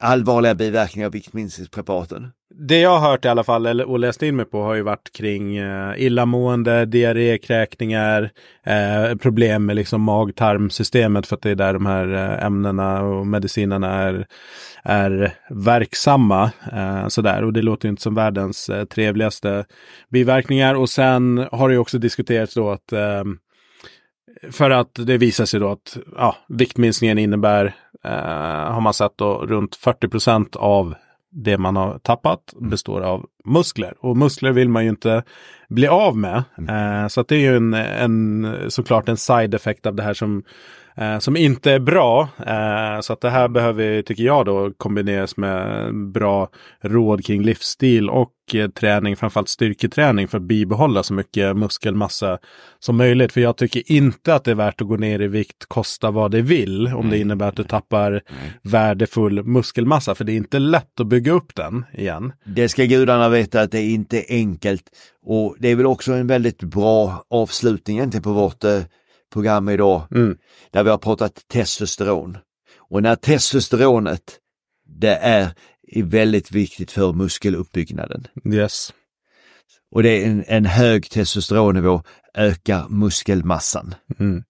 Speaker 2: allvarliga biverkningar av viktminskningspreparaten.
Speaker 1: Det jag har hört i alla fall, eller, och läst in mig på, har ju varit kring eh, illamående, diarré, kräkningar, eh, problem med liksom mag-tarmsystemet för att det är där de här eh, ämnena och medicinerna är, är verksamma. Eh, sådär. Och det låter ju inte som världens eh, trevligaste biverkningar. Och sen har det ju också diskuterats då att eh, för att det visar sig då att ja, viktminskningen innebär, eh, har man sett då, runt 40 procent av det man har tappat består av muskler. Och muskler vill man ju inte bli av med. Eh, så att det är ju en, en, såklart en side effect av det här som, eh, som inte är bra. Eh, så att det här behöver, tycker jag då, kombineras med bra råd kring livsstil och eh, träning, framförallt styrketräning för att bibehålla så mycket muskelmassa som möjligt. För jag tycker inte att det är värt att gå ner i vikt, kosta vad det vill, om det innebär att du tappar värdefull muskelmassa. För det är inte lätt att bygga upp den igen.
Speaker 2: Det ska gudarna veta att det är inte enkelt och det är väl också en väldigt bra avslutning egentligen på vårt eh, program idag.
Speaker 1: Mm.
Speaker 2: där vi har pratat testosteron. Och när testosteronet, det är, väldigt viktigt för muskeluppbyggnaden.
Speaker 1: Yes.
Speaker 2: Och det är en, en hög testosteronnivå ökar muskelmassan.
Speaker 1: Mm.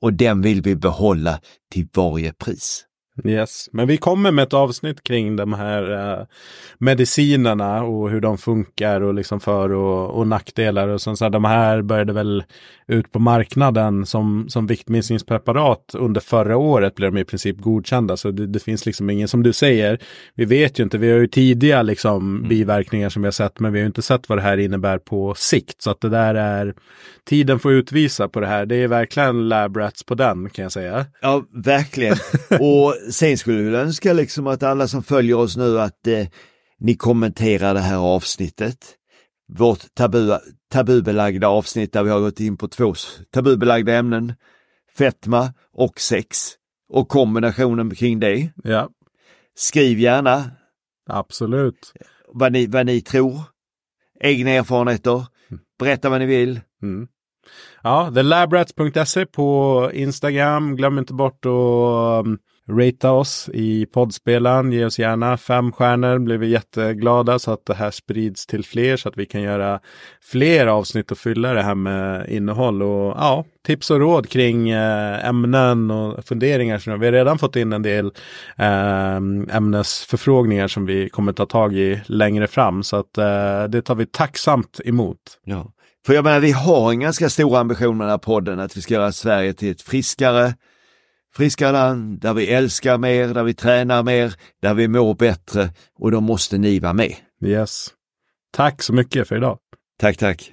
Speaker 2: Och den vill vi behålla till varje pris.
Speaker 1: Yes, men vi kommer med ett avsnitt kring de här eh, medicinerna och hur de funkar och liksom för och, och nackdelar. Och så, så här, de här började väl ut på marknaden som, som viktminskningspreparat under förra året blev de i princip godkända. Så det, det finns liksom ingen, som du säger, vi vet ju inte, vi har ju tidiga liksom biverkningar som vi har sett, men vi har ju inte sett vad det här innebär på sikt. Så att det där är, tiden får utvisa på det här. Det är verkligen lab rats på den kan jag säga.
Speaker 2: Ja, verkligen. Och sen skulle vi önska liksom att alla som följer oss nu att eh, ni kommenterar det här avsnittet. Vårt tabu, tabubelagda avsnitt där vi har gått in på två tabubelagda ämnen. Fetma och sex. Och kombinationen kring det.
Speaker 1: Ja,
Speaker 2: Skriv gärna
Speaker 1: absolut.
Speaker 2: vad ni, vad ni tror. Egna erfarenheter. Berätta vad ni vill.
Speaker 1: Mm. Ja, thelabrats.se på Instagram. Glöm inte bort att um, ratea oss i poddspelaren. Ge oss gärna fem stjärnor. Blir vi jätteglada så att det här sprids till fler så att vi kan göra fler avsnitt och fylla det här med innehåll. Och ja, tips och råd kring eh, ämnen och funderingar. Vi har redan fått in en del ehm, ämnesförfrågningar som vi kommer ta tag i längre fram. Så att eh, det tar vi tacksamt emot.
Speaker 2: Ja. För jag menar, vi har en ganska stor ambition med den här podden, att vi ska göra Sverige till ett friskare, friskare land, där vi älskar mer, där vi tränar mer, där vi mår bättre och då måste ni vara med.
Speaker 1: Yes. Tack så mycket för idag.
Speaker 2: Tack, tack.